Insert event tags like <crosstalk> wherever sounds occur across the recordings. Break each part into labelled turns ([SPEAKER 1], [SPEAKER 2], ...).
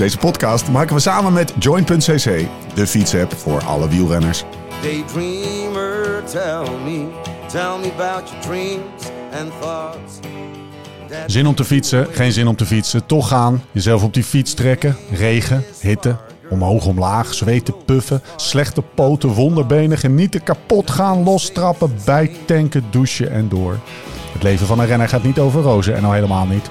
[SPEAKER 1] Deze podcast maken we samen met Join.cc, de fietsapp voor alle wielrenners.
[SPEAKER 2] Daydreamer, tell me, tell me about your dreams and thoughts. That
[SPEAKER 1] Zin om te fietsen, geen zin om te fietsen. Toch gaan, jezelf op die fiets trekken. Regen, hitte, omhoog, omlaag, zweten, puffen. Slechte poten, wonderbenen, genieten, kapot gaan, lostrappen, bijtanken, douchen en door. Het leven van een renner gaat niet over rozen en al helemaal niet.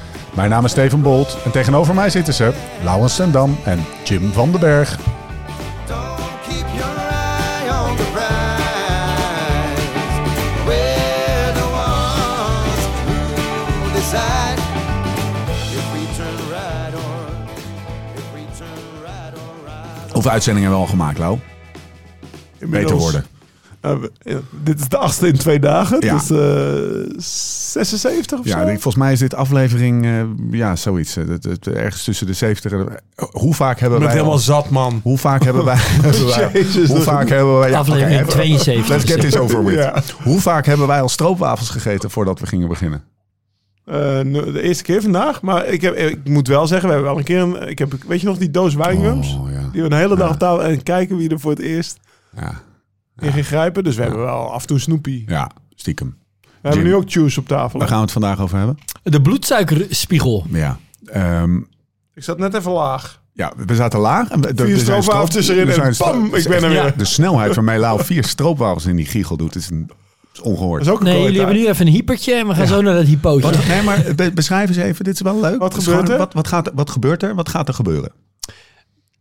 [SPEAKER 1] Mijn naam is Steven Bolt en tegenover mij zitten ze Laurens Sendam en Jim van den Berg. Hoeveel uitzendingen hebben we al gemaakt, Lau? Beter worden.
[SPEAKER 3] Eh, ja, dit is de achtste in twee dagen.
[SPEAKER 1] Ja.
[SPEAKER 3] Dus eh 76 of
[SPEAKER 1] Ja,
[SPEAKER 3] zo?
[SPEAKER 1] volgens mij is dit aflevering, eh, ja, zoiets. eh, ergens tussen de 70 en... Hoe vaak hebben
[SPEAKER 3] Ik ben
[SPEAKER 1] wij... al-
[SPEAKER 3] helemaal zat, man.
[SPEAKER 1] Hoe vaak hebben wij... <laughs> <laughs> hebben wij-
[SPEAKER 3] Jezus,
[SPEAKER 1] hoe vaak hebben wij... ja,
[SPEAKER 4] Aflevering
[SPEAKER 1] oké,
[SPEAKER 4] 72.
[SPEAKER 1] Let's get this over with.
[SPEAKER 3] Ja.
[SPEAKER 1] Hoe vaak hebben wij al stroopwafels gegeten voordat we gingen beginnen?
[SPEAKER 3] Eh, de eerste keer vandaag. Maar ik, heb, ik moet wel zeggen, we hebben wel een keer... Een, ik heb, weet je nog die doos wijngums?
[SPEAKER 1] Oh, ja.
[SPEAKER 3] Die we een hele dag
[SPEAKER 1] Ja.
[SPEAKER 3] op tafel... En kijken wie er voor het eerst
[SPEAKER 1] Ja,
[SPEAKER 3] in ging grijpen. Dus we hebben wel af en toe snoepie.
[SPEAKER 1] ja, stiekem.
[SPEAKER 3] We hebben
[SPEAKER 1] Jim.
[SPEAKER 3] nu ook juice op tafel.
[SPEAKER 1] Waar gaan we het vandaag over hebben?
[SPEAKER 4] De bloedsuikerspiegel.
[SPEAKER 1] Ja. Ehm,
[SPEAKER 3] Ik zat net even laag.
[SPEAKER 1] ja, we zaten laag. En we- er-
[SPEAKER 3] Vier
[SPEAKER 1] er
[SPEAKER 3] stroopwafels
[SPEAKER 1] stroop-
[SPEAKER 3] tussenin
[SPEAKER 1] er
[SPEAKER 3] en bam, ik ben er
[SPEAKER 4] Ja.
[SPEAKER 3] weer.
[SPEAKER 1] De snelheid waarmee Lau vier stroopwafels in die giegel doet, is, een, is ongehoord.
[SPEAKER 3] Dat is ook een
[SPEAKER 4] Nee, jullie hebben nu even een hypertje en we gaan zo naar dat hypootje.
[SPEAKER 1] Wat, nee, maar be- beschrijf eens even. Dit is wel leuk.
[SPEAKER 3] Wat gebeurt er?
[SPEAKER 1] Wat, wat, gaat, wat gebeurt er? Wat gaat er gebeuren?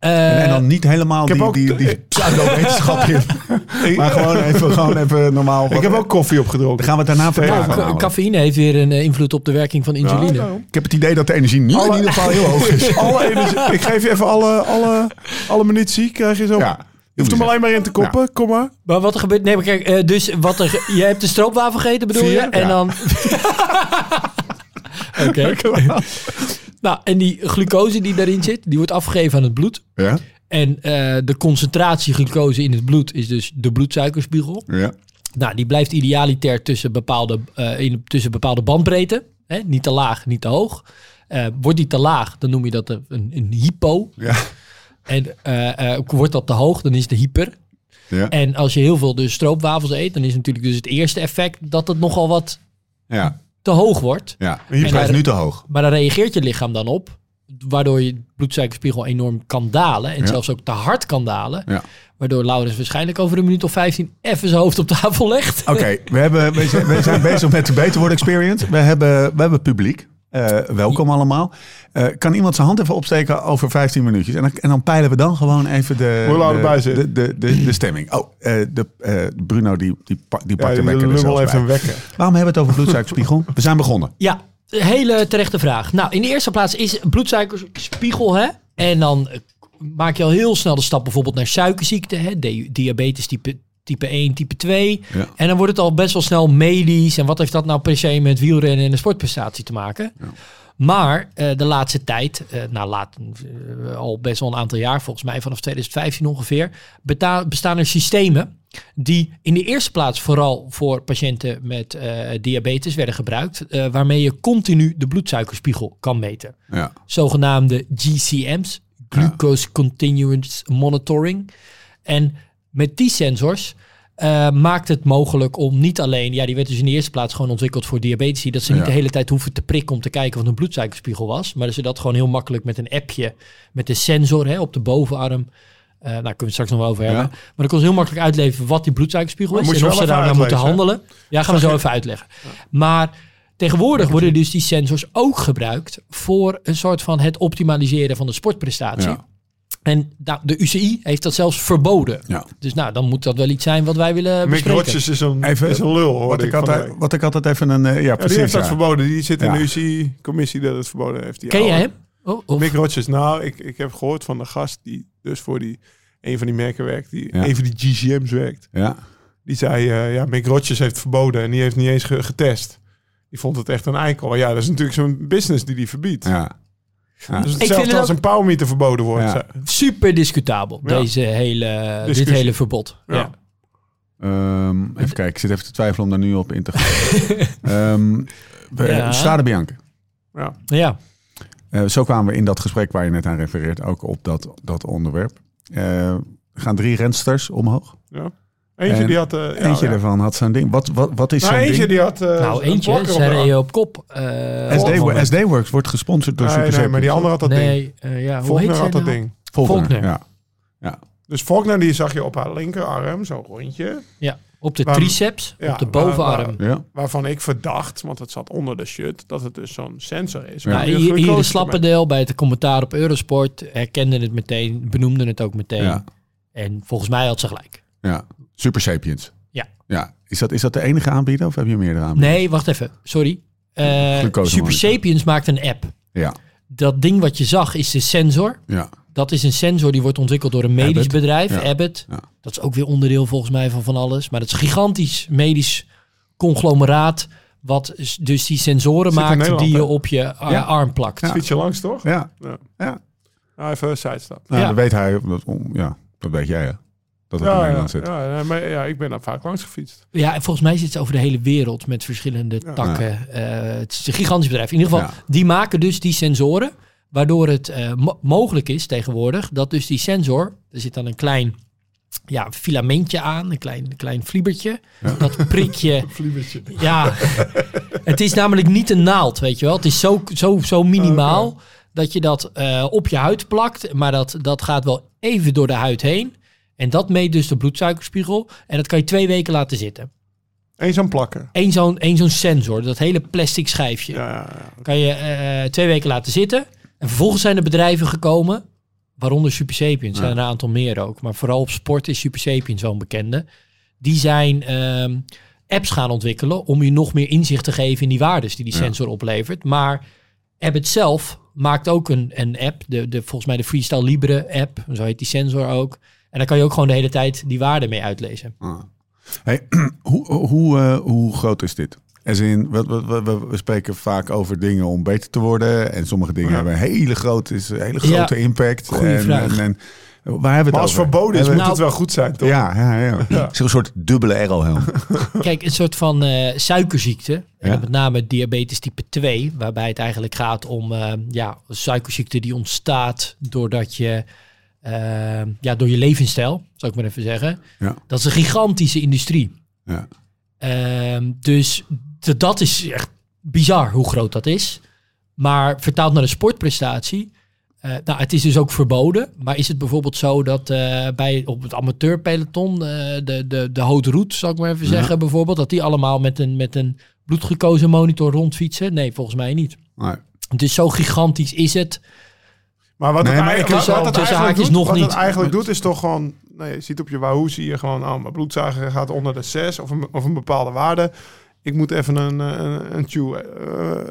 [SPEAKER 4] Eh,
[SPEAKER 1] en, en dan niet helemaal
[SPEAKER 3] heb
[SPEAKER 1] die, die, die <laughs> pseudo-wetenschap in. <laughs> Maar gewoon even, gewoon even normaal.
[SPEAKER 3] Ik heb ook koffie
[SPEAKER 1] Dan
[SPEAKER 3] opgedronken.
[SPEAKER 1] gaan we het daarna verder
[SPEAKER 4] nou, ca-
[SPEAKER 1] houden.
[SPEAKER 4] cafeïne heeft weer een eh, invloed op de werking van insuline.
[SPEAKER 3] Ja, daarom.
[SPEAKER 1] Ik heb het idee dat de energie nu in ieder geval heel hoog is. <laughs>
[SPEAKER 3] alle energie. Ik geef je even alle, alle, alle munitie. Krijg je zo.
[SPEAKER 1] Ja,
[SPEAKER 3] je hoeft hem alleen maar in te koppen. Kom maar.
[SPEAKER 4] Maar wat er gebeurt... Nee, maar kijk, eh, dus wat er... Je hebt de stroopwafel gegeten, bedoel je? En
[SPEAKER 1] ja.
[SPEAKER 4] dan... Oké. Nou, en die glucose die daarin zit, die wordt afgegeven aan het bloed.
[SPEAKER 1] Ja?
[SPEAKER 4] En eh, de concentratie glucose in het bloed is dus de bloedsuikerspiegel.
[SPEAKER 1] Ja.
[SPEAKER 4] Nou, die blijft idealiter tussen bepaalde, eh, in, tussen bepaalde bandbreedte. Hè? Niet te laag, niet te hoog. Eh, wordt die te laag, dan noem je dat een, een hypo.
[SPEAKER 1] Ja.
[SPEAKER 4] En wordt dat te hoog, dan is het hyper.
[SPEAKER 1] Ja.
[SPEAKER 4] En als je heel veel dus stroopwafels eet, dan is natuurlijk dus het eerste effect dat het nogal wat
[SPEAKER 1] Ja.
[SPEAKER 4] Te hoog wordt.
[SPEAKER 1] ja.
[SPEAKER 3] Hier
[SPEAKER 1] Hij
[SPEAKER 4] daar-
[SPEAKER 1] is nu te hoog.
[SPEAKER 4] Maar dan reageert je lichaam dan op, waardoor je bloedsuikerspiegel enorm kan dalen. En
[SPEAKER 1] Ja.
[SPEAKER 4] zelfs ook te hard kan dalen.
[SPEAKER 1] Ja.
[SPEAKER 4] Waardoor Laurens waarschijnlijk over een minuut of 15 even zijn hoofd op tafel legt.
[SPEAKER 1] Oké, we, hebben, we, zijn, we zijn bezig met de Beter Worden Experience. We hebben, we hebben publiek. Eh, welkom allemaal. Eh, kan iemand zijn hand even opsteken over 15 minuutjes? En dan, en dan peilen we dan gewoon even de,
[SPEAKER 3] Hoe lang
[SPEAKER 1] de,
[SPEAKER 3] erbij
[SPEAKER 1] de,
[SPEAKER 3] zit.
[SPEAKER 1] de, de, de stemming. Oh, eh, de, eh, Bruno die, die, pa- die
[SPEAKER 3] Ja,
[SPEAKER 1] pakt de
[SPEAKER 3] de
[SPEAKER 1] wekker er
[SPEAKER 3] lummel
[SPEAKER 1] zelfs
[SPEAKER 3] heeft
[SPEAKER 1] bij.
[SPEAKER 3] een wekker.
[SPEAKER 1] Waarom hebben we het over bloedsuikerspiegel? <laughs> We zijn begonnen.
[SPEAKER 4] Ja, hele terechte vraag. Nou, in de eerste plaats is bloedsuikerspiegel, hè? En dan maak je al heel snel de stap bijvoorbeeld naar suikerziekte, hè? Di- diabetes type, type 1, type 2.
[SPEAKER 1] Ja.
[SPEAKER 4] En dan wordt het al best wel snel medisch. En wat heeft dat nou per se met wielrennen en de sportprestatie te maken? Maar eh, de laatste tijd, eh, nou laat, eh, al best wel een aantal jaar, volgens mij vanaf 2015 ongeveer, bestaan er systemen die in de eerste plaats vooral voor patiënten met diabetes werden gebruikt, waarmee je continu de bloedsuikerspiegel kan meten.
[SPEAKER 1] Ja.
[SPEAKER 4] Zogenaamde GCM's, Glucose Continuous Monitoring. En met die sensors eh, maakt het mogelijk om niet alleen, ja, die werd dus in de eerste plaats gewoon ontwikkeld voor diabetici, dat ze niet
[SPEAKER 1] Ja.
[SPEAKER 4] de hele tijd hoeven te prikken om te kijken wat hun bloedsuikerspiegel was, maar dat ze dat gewoon heel makkelijk met een appje, met de sensor hè, op de bovenarm, eh nou kunnen we het straks nog wel over hebben,
[SPEAKER 1] Ja.
[SPEAKER 4] maar dan kon ze heel makkelijk uitleveren wat die bloedsuikerspiegel is en of ze daar naar moeten
[SPEAKER 3] hè?
[SPEAKER 4] handelen. Ja, gaan we zo even uitleggen. Maar tegenwoordig worden dus die sensors ook gebruikt voor een soort van het optimaliseren van de sportprestatie.
[SPEAKER 1] Ja.
[SPEAKER 4] En nou, de UCI heeft dat zelfs verboden.
[SPEAKER 1] Ja.
[SPEAKER 4] Dus nou, dan moet dat wel iets zijn wat wij willen
[SPEAKER 3] Mick
[SPEAKER 4] bespreken.
[SPEAKER 3] Rodgers is een,
[SPEAKER 1] Even-
[SPEAKER 3] is een lul, hoor.
[SPEAKER 1] Wat ik, altijd, wat ik altijd even een... eh, ja,
[SPEAKER 3] Ja,
[SPEAKER 1] precies.
[SPEAKER 3] die heeft dat
[SPEAKER 1] ja.
[SPEAKER 3] verboden. Die zit in de UCI-commissie dat het verboden heeft. Die
[SPEAKER 4] Ken je hem? Oh,
[SPEAKER 3] Mick Rodgers. Nou, ik, ik heb gehoord van de gast die dus voor die een van die merken werkt, die,
[SPEAKER 1] Ja.
[SPEAKER 3] een van die GCM's werkt.
[SPEAKER 1] Ja.
[SPEAKER 3] Die zei, eh, ja, Mick Rogers heeft verboden en die heeft niet eens ge- getest. Die vond het echt een eikel. Ja, dat is natuurlijk zo'n business die die verbiedt.
[SPEAKER 1] Ja.
[SPEAKER 3] Dus
[SPEAKER 4] vind
[SPEAKER 3] hetzelfde
[SPEAKER 4] het
[SPEAKER 3] als
[SPEAKER 4] ook-
[SPEAKER 3] een powermeter verboden wordt.
[SPEAKER 1] Ja.
[SPEAKER 4] Super discutabel,
[SPEAKER 3] Ja.
[SPEAKER 4] deze hele, dit hele verbod.
[SPEAKER 3] Ja.
[SPEAKER 4] Ja.
[SPEAKER 1] Ehm, even kijken, ik zit even te twijfelen om daar nu op in te gaan. <laughs> Ehm we-
[SPEAKER 4] Ja.
[SPEAKER 1] Strade Bianca.
[SPEAKER 3] Ja.
[SPEAKER 4] ja.
[SPEAKER 1] Eh, zo kwamen we in dat gesprek waar je net aan refereert ook op dat, dat onderwerp. Eh, er gaan drie rensters omhoog.
[SPEAKER 3] Ja. Eentje
[SPEAKER 1] En
[SPEAKER 3] die had... eh, ja,
[SPEAKER 1] eentje
[SPEAKER 3] ja.
[SPEAKER 1] daarvan had zo'n ding. Wat, wat, wat is
[SPEAKER 3] Nou,
[SPEAKER 1] zo'n
[SPEAKER 3] eentje
[SPEAKER 1] ding?
[SPEAKER 3] die had... eh,
[SPEAKER 4] Nou,
[SPEAKER 3] een
[SPEAKER 4] eentje, ze
[SPEAKER 3] arm.
[SPEAKER 4] op kop. eh,
[SPEAKER 1] SD, Works wordt gesponsord door
[SPEAKER 3] Nee,
[SPEAKER 1] Super
[SPEAKER 3] nee, maar die andere had dat ding.
[SPEAKER 4] Nee, eh, ja, hoe
[SPEAKER 3] Volkner had dat
[SPEAKER 4] nou?
[SPEAKER 3] ding.
[SPEAKER 1] Volkner,
[SPEAKER 4] Faulkner.
[SPEAKER 1] Ja.
[SPEAKER 3] Dus Faulkner die zag je op haar linkerarm, zo'n rondje.
[SPEAKER 4] Ja, op de
[SPEAKER 3] Waar-
[SPEAKER 4] triceps,
[SPEAKER 3] ja,
[SPEAKER 4] op de
[SPEAKER 3] waar-
[SPEAKER 4] bovenarm.
[SPEAKER 1] Ja.
[SPEAKER 3] Waarvan ik verdacht, want het zat onder de shirt, dat het dus zo'n sensor is.
[SPEAKER 1] Ja.
[SPEAKER 4] Ja,
[SPEAKER 3] je
[SPEAKER 4] hier, hier de slappe
[SPEAKER 3] mee-
[SPEAKER 4] deel bij het commentaar op Eurosport herkende het meteen, benoemde het ook meteen.
[SPEAKER 1] Ja.
[SPEAKER 4] En volgens mij had ze gelijk.
[SPEAKER 1] ja. Super Sapiens.
[SPEAKER 4] Ja.
[SPEAKER 1] ja. Is, dat, is dat de enige aanbieder of heb je meerdere aanbieders?
[SPEAKER 4] Nee, wacht even. Sorry. Eh
[SPEAKER 1] Glucose
[SPEAKER 4] Super. Sapiens maakt een app.
[SPEAKER 1] Ja.
[SPEAKER 4] Dat ding wat je zag is de sensor.
[SPEAKER 1] Ja.
[SPEAKER 4] Dat is een sensor die wordt ontwikkeld door een medisch
[SPEAKER 1] Abbott.
[SPEAKER 4] bedrijf,
[SPEAKER 1] Ja.
[SPEAKER 4] Abbott.
[SPEAKER 1] Ja.
[SPEAKER 4] Dat is ook weer onderdeel volgens mij van van alles. Maar dat is een gigantisch medisch conglomeraat. Wat dus die sensoren
[SPEAKER 3] Zit
[SPEAKER 4] maakt die je op je ar-
[SPEAKER 1] Ja.
[SPEAKER 4] arm plakt.
[SPEAKER 1] Ja.
[SPEAKER 3] Fiets je langs, toch?
[SPEAKER 1] Ja.
[SPEAKER 3] Ja.
[SPEAKER 1] ja.
[SPEAKER 3] Nou, even een sidestap.
[SPEAKER 1] Nou,
[SPEAKER 4] Ja.
[SPEAKER 1] dat weet hij. Dat, om- ja, dat weet jij, hè? Dat het in
[SPEAKER 3] Ja, ja,
[SPEAKER 1] Nederland zit.
[SPEAKER 3] ja, nee, maar ja, ik ben daar vaak langs gefietst.
[SPEAKER 4] Ja, en volgens mij zit het over de hele wereld met verschillende takken. Eh, het is een gigantisch bedrijf. In ieder geval,
[SPEAKER 1] Ja.
[SPEAKER 4] die maken dus die sensoren. Waardoor het eh, mo- mogelijk is tegenwoordig dat dus die sensor, er zit dan een klein ja, filamentje aan, een klein, een klein vliebertje. Dat prik je. <laughs>
[SPEAKER 3] Vliebertje.
[SPEAKER 4] Ja, het is namelijk niet een naald, weet je wel. Het is zo, zo, zo minimaal dat je dat eh, op je huid plakt. Maar dat, dat gaat wel even door de huid heen. En dat meet dus de bloedsuikerspiegel. En dat kan je twee weken laten zitten.
[SPEAKER 3] Eén zo'n plakken.
[SPEAKER 4] Eén zo'n zo'n sensor, dat hele plastic schijfje,
[SPEAKER 3] Ja, ja, ja.
[SPEAKER 4] kan je eh, twee weken laten zitten. En vervolgens zijn er bedrijven gekomen, waaronder Super Sapiens, zijn er een aantal meer ook. Maar vooral op sport is Super Sapiens een bekende. Die zijn ehm, apps gaan ontwikkelen om je nog meer inzicht te geven in die waardes die die sensor oplevert. Maar Abbott zelf maakt ook een, een app, de, de, volgens mij de Freestyle Libre app, zo heet die sensor ook. En daar kan je ook gewoon de hele tijd die waarden mee uitlezen.
[SPEAKER 1] Ah. Hey, <clears throat> hoe, hoe, eh, hoe groot is dit? As in, we, we, we, we spreken vaak over dingen om beter te worden. En sommige dingen
[SPEAKER 3] Ja.
[SPEAKER 1] hebben een hele grote, is een hele grote impact.
[SPEAKER 4] goeie
[SPEAKER 1] en,
[SPEAKER 4] vraag.
[SPEAKER 1] En, en, waar hebben we
[SPEAKER 3] Maar
[SPEAKER 1] het
[SPEAKER 3] als
[SPEAKER 1] over?
[SPEAKER 3] verboden is, moet het wel goed zijn, toch?
[SPEAKER 1] Ja, ja, ja. Is een soort dubbele aerohelm. <laughs>
[SPEAKER 4] Kijk, een soort van eh, suikerziekte. En
[SPEAKER 1] Ja.
[SPEAKER 4] dan met name diabetes type 2, waarbij het eigenlijk gaat om eh, ja, suikerziekte die ontstaat doordat je, eh, ja, door je levensstijl, zou ik maar even zeggen.
[SPEAKER 1] Ja.
[SPEAKER 4] Dat is een gigantische industrie.
[SPEAKER 1] Ja.
[SPEAKER 4] Ehm, dus dat is echt bizar hoe groot dat is. Maar vertaald naar de sportprestatie. eh, nou, het is dus ook verboden. Maar is het bijvoorbeeld zo dat eh, bij op het amateurpeloton, eh de, de, de haute route, zal ik maar even
[SPEAKER 1] Ja.
[SPEAKER 4] zeggen, bijvoorbeeld, dat die allemaal met een, met een bloedglucose monitor rondfietsen? Nee, volgens mij niet.
[SPEAKER 1] Nee.
[SPEAKER 4] Dus zo gigantisch is het.
[SPEAKER 3] Maar wat
[SPEAKER 1] Nee,
[SPEAKER 3] het,
[SPEAKER 1] maar
[SPEAKER 3] eigenlijk- wat, het eigenlijk
[SPEAKER 4] haakjes
[SPEAKER 3] doet,
[SPEAKER 4] nog
[SPEAKER 3] wat
[SPEAKER 4] niet.
[SPEAKER 3] het eigenlijk doet, is toch gewoon... Nee, je ziet op je Wahoo, zie je gewoon... Oh, mijn bloedsuiker gaat onder de 6 of een, of een bepaalde waarde. Ik moet even een, een, een, chew, eh,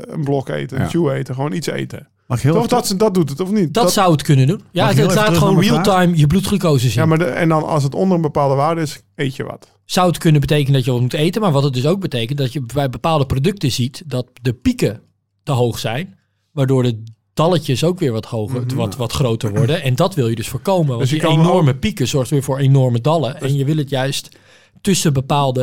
[SPEAKER 3] een blok eten, een chew eten. Gewoon iets eten.
[SPEAKER 1] Mag ik heel
[SPEAKER 3] Toch, dat, dat doet het, of niet?
[SPEAKER 4] Dat, zou het kunnen doen. Ja, het,
[SPEAKER 1] even
[SPEAKER 4] laat gewoon real-time je bloedglucose zien.
[SPEAKER 3] Ja, maar de, en dan als het onder een bepaalde waarde is, eet je wat.
[SPEAKER 4] zou het kunnen betekenen dat je wat moet eten. Maar wat het dus ook betekent, dat je bij bepaalde producten ziet dat de pieken te hoog zijn. Waardoor de dalletjes ook weer wat, hoger, wat, wat groter worden. En dat wil je dus voorkomen. Want
[SPEAKER 3] Dus je
[SPEAKER 4] die enorme pieken zorgt weer voor enorme dallen. En je wil het juist tussen bepaalde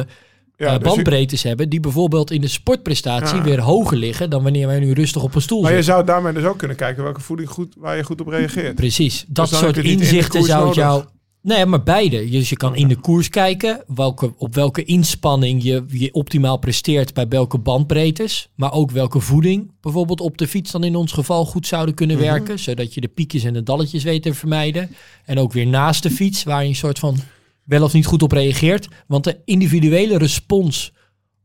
[SPEAKER 3] Ja,
[SPEAKER 4] eh,
[SPEAKER 3] dus je-
[SPEAKER 4] bandbreedtes hebben. Die bijvoorbeeld in de sportprestatie
[SPEAKER 3] Ja.
[SPEAKER 4] weer hoger liggen dan wanneer wij nu rustig op een stoel
[SPEAKER 3] maar je
[SPEAKER 4] zitten.
[SPEAKER 3] zou daarmee dus ook kunnen kijken welke voeding goed, waar je goed op reageert.
[SPEAKER 4] Precies. Dat
[SPEAKER 3] Dus
[SPEAKER 4] soort
[SPEAKER 3] je in
[SPEAKER 4] inzichten zou het
[SPEAKER 3] nodig.
[SPEAKER 4] jou. Nee, maar beide. Dus je kan in de koers kijken welke, op welke inspanning je, je optimaal presteert bij welke bandbreedtes. Maar ook welke voeding bijvoorbeeld op de fiets dan in ons geval goed zouden kunnen
[SPEAKER 3] Mhm.
[SPEAKER 4] werken. Zodat je de piekjes en de dalletjes weet te vermijden. En ook weer naast de fiets waar je een soort van wel of niet goed op reageert. Want de individuele respons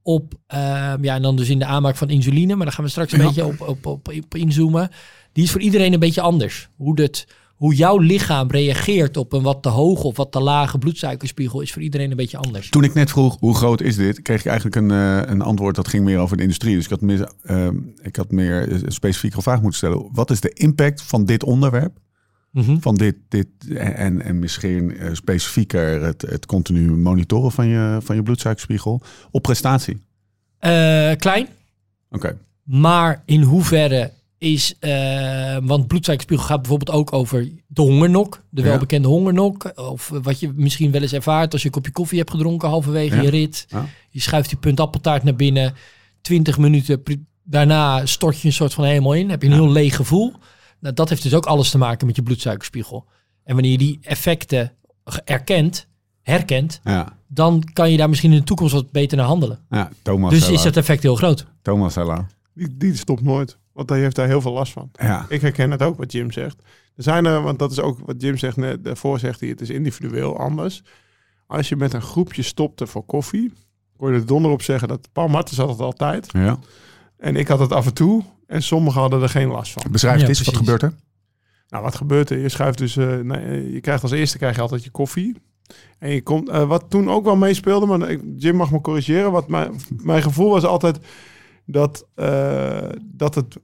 [SPEAKER 4] op, ehm, ja en dan dus in de aanmaak van insuline. Maar daar gaan we straks een
[SPEAKER 1] Ja.
[SPEAKER 4] beetje op, op, op, op inzoomen. Die is voor iedereen een beetje anders. Hoe, dat, hoe jouw lichaam reageert op een wat te hoge of wat te lage bloedsuikerspiegel is voor iedereen een beetje anders.
[SPEAKER 1] Toen ik net vroeg hoe groot is dit, kreeg ik eigenlijk een, eh, een antwoord dat ging meer over de industrie. Dus ik had meer, ehm, ik had meer een specifieke vraag moeten stellen. Wat is de impact van dit onderwerp
[SPEAKER 4] Mhm.
[SPEAKER 2] van dit, dit en, en misschien eh, specifieker het, het continu monitoren van je, van je bloedsuikerspiegel op prestatie?
[SPEAKER 4] Eh, klein,
[SPEAKER 2] Oké,
[SPEAKER 4] maar in hoeverre is... eh, want bloedsuikerspiegel gaat bijvoorbeeld ook over de hongernok. De
[SPEAKER 2] Ja.
[SPEAKER 4] welbekende hongernok. Of wat je misschien wel eens ervaart als je een kopje koffie hebt gedronken halverwege
[SPEAKER 2] Ja.
[SPEAKER 4] je rit.
[SPEAKER 2] Ja.
[SPEAKER 4] Je schuift die punt appeltaart naar binnen. 20 minuten daarna stort je een soort van helemaal in. Heb je een heel leeg gevoel. Nou, dat heeft dus ook alles te maken met je bloedsuikerspiegel. En wanneer je die effecten erkent, herkent,
[SPEAKER 2] ja.
[SPEAKER 4] dan kan je daar misschien in de toekomst wat beter naar handelen.
[SPEAKER 2] ja Thomas
[SPEAKER 4] Dus
[SPEAKER 2] Hella.
[SPEAKER 4] is dat effect heel groot.
[SPEAKER 2] Thomas Hella.
[SPEAKER 3] Die, die stopt nooit. Want hij heeft daar heel veel last van.
[SPEAKER 2] Ja,
[SPEAKER 3] Ik herken het ook wat Jim zegt. Er zijn er, want dat is ook wat Jim zegt net daarvoor zegt hij, het is individueel anders. Als je met een groepje stopte voor koffie, kon je er donder op zeggen dat Paul Martens had het altijd.
[SPEAKER 2] ja.
[SPEAKER 3] En ik had het af en toe. En sommigen hadden er geen last van.
[SPEAKER 2] Beschrijf
[SPEAKER 4] Ja,
[SPEAKER 2] eens, wat gebeurt er?
[SPEAKER 3] Nou, wat gebeurt er? Je schuift dus, eh, nee, je krijgt als eerste krijg je altijd je koffie. En je komt, eh, wat toen ook wel meespeelde, maar ik- Jim mag me corrigeren. Wat mijn, mijn gevoel was altijd dat, eh, dat het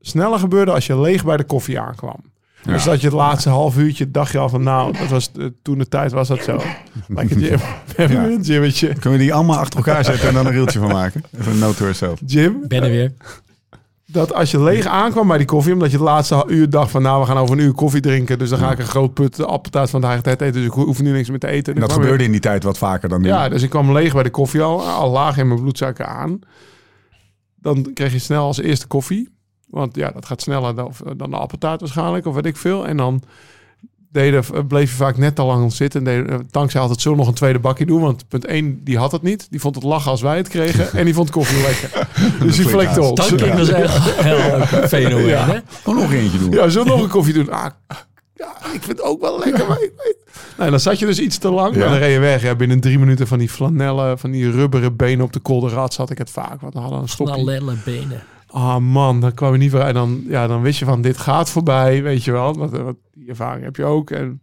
[SPEAKER 3] sneller gebeurde als je leeg bij de koffie aankwam.
[SPEAKER 2] Ja.
[SPEAKER 3] Dus dat je het laatste half uurtje dacht je al van, nou, dat was, eh, toen de tijd was dat zo. <laughs> Lekker Jim.
[SPEAKER 2] Ja. <laughs>
[SPEAKER 3] een.
[SPEAKER 2] Kunnen we die allemaal achter elkaar zetten en dan een reeltje van maken? Even een note to herself.
[SPEAKER 3] Jim,
[SPEAKER 4] Ben er weer.
[SPEAKER 3] dat als je leeg aankwam bij die koffie, omdat je het laatste uur dacht van, nou, we gaan over een uur koffie drinken, dus dan ga ik een groot put appeltaart van de eigen tijd eten, dus ik hoef nu niks meer te eten.
[SPEAKER 2] En dat gebeurde in die tijd wat vaker dan nu.
[SPEAKER 3] Ja, dus ik kwam leeg bij de koffie al, al laag in mijn bloedsuiker aan. Dan kreeg je snel als eerste koffie. Want ja, dat gaat sneller dan, dan de appeltaart waarschijnlijk, of weet ik veel. En dan deden, bleef je vaak net te lang zitten. Deden, dankzij altijd zo nog een tweede bakje doen. Want punt 1, die had het niet. Die vond het lachen als wij het kregen. En die vond koffie lekker. <laughs> Dus die flekte ons.
[SPEAKER 4] Dat klinkt dus echt heel <laughs> leuk fenomeen,
[SPEAKER 3] Ja.
[SPEAKER 4] hè?
[SPEAKER 2] Nog eentje doen.
[SPEAKER 3] Ja, zullen we nog een koffie doen? Ah, ja, ik vind het ook wel lekker. Nou, dan zat je dus iets te lang.
[SPEAKER 2] Ja.
[SPEAKER 3] En dan reed je weg. Ja, binnen drie minuten van die flanellen, van die rubberen benen op de kolderrad zat ik het vaak. Want we hadden een stokje.
[SPEAKER 4] Snelle benen.
[SPEAKER 3] Ah man, dan kwam je niet vooruit. En dan, ja, dan wist je van, dit gaat voorbij, weet je wel. Want, want die ervaring heb je ook. En,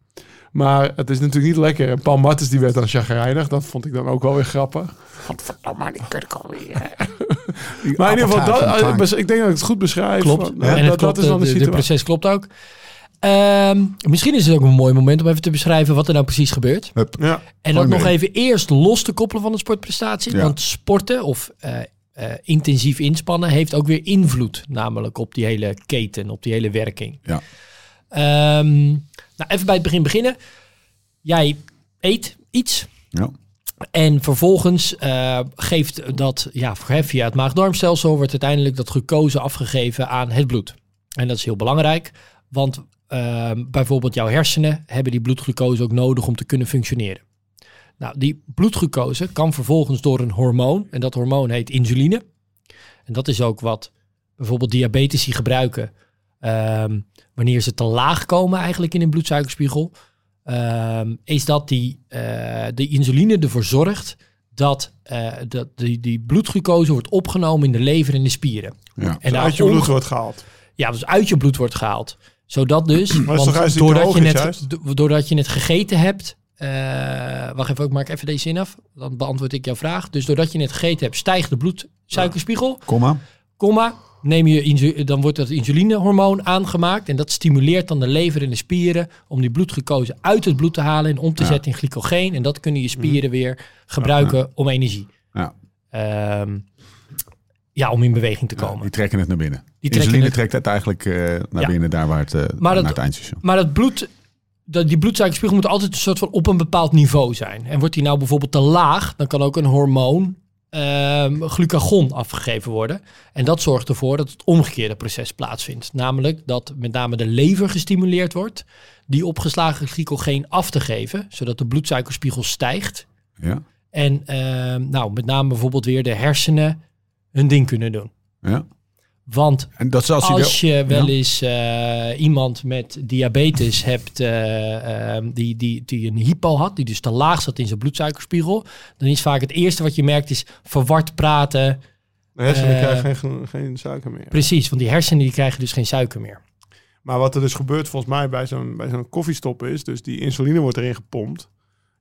[SPEAKER 3] maar het is natuurlijk niet lekker. En Paul Martens die werd dan chagrijnig. Dat vond ik dan ook wel weer grappig. Godverdomme, die kut alweer. <laughs> Maar in ieder geval, dat, eh, ik denk dat ik het goed beschrijf.
[SPEAKER 4] Klopt.
[SPEAKER 3] Want,
[SPEAKER 4] en
[SPEAKER 3] eh,
[SPEAKER 4] het
[SPEAKER 3] dat,
[SPEAKER 4] klopt,
[SPEAKER 3] dat is dan de
[SPEAKER 4] de, de
[SPEAKER 3] situatie.
[SPEAKER 4] proces klopt ook. Ehm, misschien is het ook een mooi moment om even te beschrijven wat er nou precies gebeurt.
[SPEAKER 3] Ja,
[SPEAKER 4] En dat
[SPEAKER 2] me
[SPEAKER 4] nog even eerst los te koppelen van de sportprestatie.
[SPEAKER 2] Ja.
[SPEAKER 4] Want sporten of eh, eh, intensief inspannen heeft ook weer invloed. Namelijk op die hele keten, op die hele werking.
[SPEAKER 2] Ja.
[SPEAKER 4] Ehm, nou, even bij het begin beginnen. Jij eet iets.
[SPEAKER 2] Ja.
[SPEAKER 4] En vervolgens eh, geeft dat ja, via het maag-darmstelsel wordt uiteindelijk dat glucose afgegeven aan het bloed. En dat is heel belangrijk, want ehm, bijvoorbeeld jouw hersenen hebben die bloedglucose ook nodig om te kunnen functioneren. Nou, die bloedglucose kan vervolgens door een hormoon, en dat hormoon heet insuline. En dat is ook wat bijvoorbeeld diabetici gebruiken ehm, wanneer ze te laag komen eigenlijk in hun bloedsuikerspiegel. ehm, is dat die, eh, de insuline ervoor zorgt dat, eh, dat die, die bloedglucose wordt opgenomen in de lever en de spieren.
[SPEAKER 2] Ja.
[SPEAKER 4] En
[SPEAKER 3] uit je bloed wordt gehaald.
[SPEAKER 4] ja, dus uit je bloed wordt gehaald. Zodat dus, want doordat, je do- doordat je het gegeten hebt, eh, wacht even, ik maak even deze zin af, dan beantwoord ik jouw vraag. Dus doordat je het gegeten hebt, stijgt de bloedsuikerspiegel,
[SPEAKER 2] Komma.
[SPEAKER 4] komma, neem je dan wordt dat insulinehormoon aangemaakt en dat stimuleert dan de lever en de spieren om die bloedglucose uit het bloed te halen en om te
[SPEAKER 2] Ja.
[SPEAKER 4] zetten in glycogeen. En dat kunnen je spieren weer gebruiken om energie.
[SPEAKER 2] Ja.
[SPEAKER 4] Ehm, ja, om in beweging te
[SPEAKER 2] Ja,
[SPEAKER 4] komen.
[SPEAKER 2] die trekken het naar binnen.
[SPEAKER 4] Die
[SPEAKER 2] Insuline
[SPEAKER 4] het-
[SPEAKER 2] trekt het eigenlijk eh, naar
[SPEAKER 4] Ja.
[SPEAKER 2] binnen, daar waar het, eh,
[SPEAKER 4] Maar dat-
[SPEAKER 2] naar het eindstation.
[SPEAKER 4] Maar dat bloed, dat, die bloedsuikerspiegel moet altijd een soort van op een bepaald niveau zijn. En wordt die nou bijvoorbeeld te laag, dan kan ook een hormoon ehm, glucagon afgegeven worden. En dat zorgt ervoor dat het omgekeerde proces plaatsvindt. Namelijk dat met name de lever gestimuleerd wordt die opgeslagen glycogeen af te geven, zodat de bloedsuikerspiegel stijgt.
[SPEAKER 2] Ja.
[SPEAKER 4] En ehm, nou, met name bijvoorbeeld weer de hersenen hun ding kunnen doen.
[SPEAKER 2] ja.
[SPEAKER 4] Want
[SPEAKER 2] En dat is als,
[SPEAKER 4] als
[SPEAKER 2] je...
[SPEAKER 4] wel
[SPEAKER 2] Ja.
[SPEAKER 4] eens eh, iemand met diabetes hebt eh, ehm, die, die, die een hypo had, die dus te laag zat in zijn bloedsuikerspiegel, dan is vaak het eerste wat je merkt is verward praten.
[SPEAKER 3] De hersenen
[SPEAKER 4] Eh,
[SPEAKER 3] krijgen geen, geen suiker meer.
[SPEAKER 4] Precies, want die hersenen die krijgen dus geen suiker meer.
[SPEAKER 3] Maar wat er dus gebeurt volgens mij bij zo'n bij zo'n koffiestop is, dus die insuline wordt erin gepompt.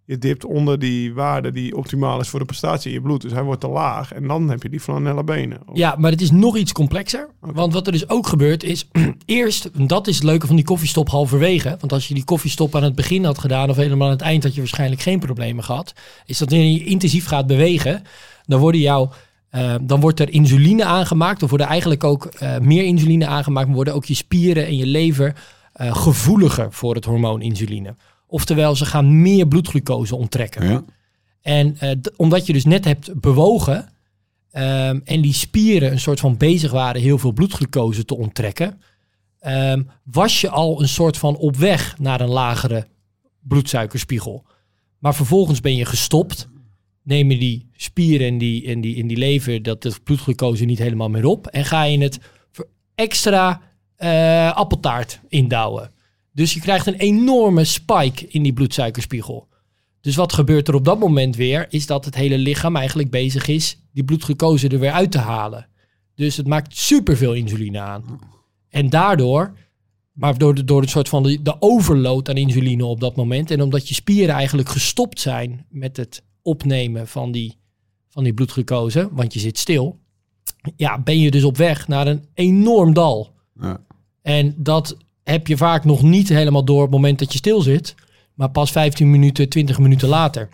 [SPEAKER 3] Je dipt onder die waarde die optimaal is voor de prestatie in je bloed. Dus hij wordt te laag en dan heb je die flanella benen.
[SPEAKER 4] Ja, maar het is nog iets complexer. Want wat er dus ook gebeurt is, <clears throat> eerst, en dat is het leuke van die koffiestop halverwege. Want als je die koffiestop aan het begin had gedaan of helemaal aan het eind had je waarschijnlijk geen problemen gehad. Is dat wanneer je intensief gaat bewegen, dan worden jouw eh, dan wordt er insuline aangemaakt. Er worden eigenlijk ook eh, meer insuline aangemaakt. Maar worden ook je spieren en je lever eh, gevoeliger voor het hormoon insuline. Oftewel, ze gaan meer bloedglucose onttrekken.
[SPEAKER 1] Ja.
[SPEAKER 4] En eh, omdat je dus net hebt bewogen ehm, en die spieren een soort van bezig waren heel veel bloedglucose te onttrekken, ehm, was je al een soort van op weg naar een lagere bloedsuikerspiegel. Maar vervolgens ben je gestopt, neem je die spieren en die, en die, in die lever dat de bloedglucose niet helemaal meer op en ga je het extra eh, appeltaart indouwen. Dus je krijgt een enorme spike in die bloedsuikerspiegel. Dus wat gebeurt er op dat moment weer, is dat het hele lichaam eigenlijk bezig is die bloedglucose er weer uit te halen. Dus het maakt superveel insuline aan. En daardoor, maar door de, door het soort van de, de overload aan insuline op dat moment, en omdat je spieren eigenlijk gestopt zijn met het opnemen van die, van die bloedglucose, want je zit stil, ja, ben je dus op weg naar een enorm dal.
[SPEAKER 1] Ja.
[SPEAKER 4] En dat heb je vaak nog niet helemaal door op het moment dat je stil zit. Maar pas 15 minuten, 20 minuten later.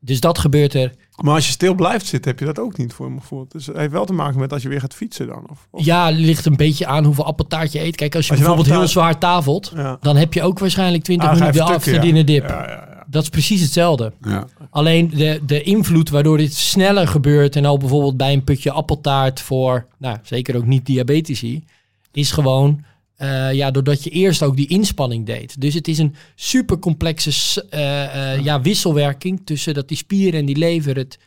[SPEAKER 4] Dus dat gebeurt er.
[SPEAKER 3] Maar als je stil blijft zitten, heb je dat ook niet voor me gevoeld. Dus het heeft wel te maken met als je weer gaat fietsen dan. Of, of-
[SPEAKER 4] Ja, ligt een beetje aan hoeveel appeltaart je eet. Kijk, als je,
[SPEAKER 3] Als je een
[SPEAKER 4] bijvoorbeeld heel zwaar tafelt,
[SPEAKER 3] Ja.
[SPEAKER 4] dan heb je ook waarschijnlijk 20
[SPEAKER 3] Ah,
[SPEAKER 4] minuten
[SPEAKER 3] ja.
[SPEAKER 4] afverdiende dip.
[SPEAKER 3] Ja, ja, ja.
[SPEAKER 4] Dat is precies hetzelfde.
[SPEAKER 1] Ja.
[SPEAKER 4] Alleen de, de invloed waardoor dit sneller gebeurt en al bijvoorbeeld bij een putje appeltaart voor, nou zeker ook niet diabetici, is gewoon eh, ja, doordat je eerst ook die inspanning deed. Dus het is een super complexe ja, wisselwerking tussen dat die spieren en die lever het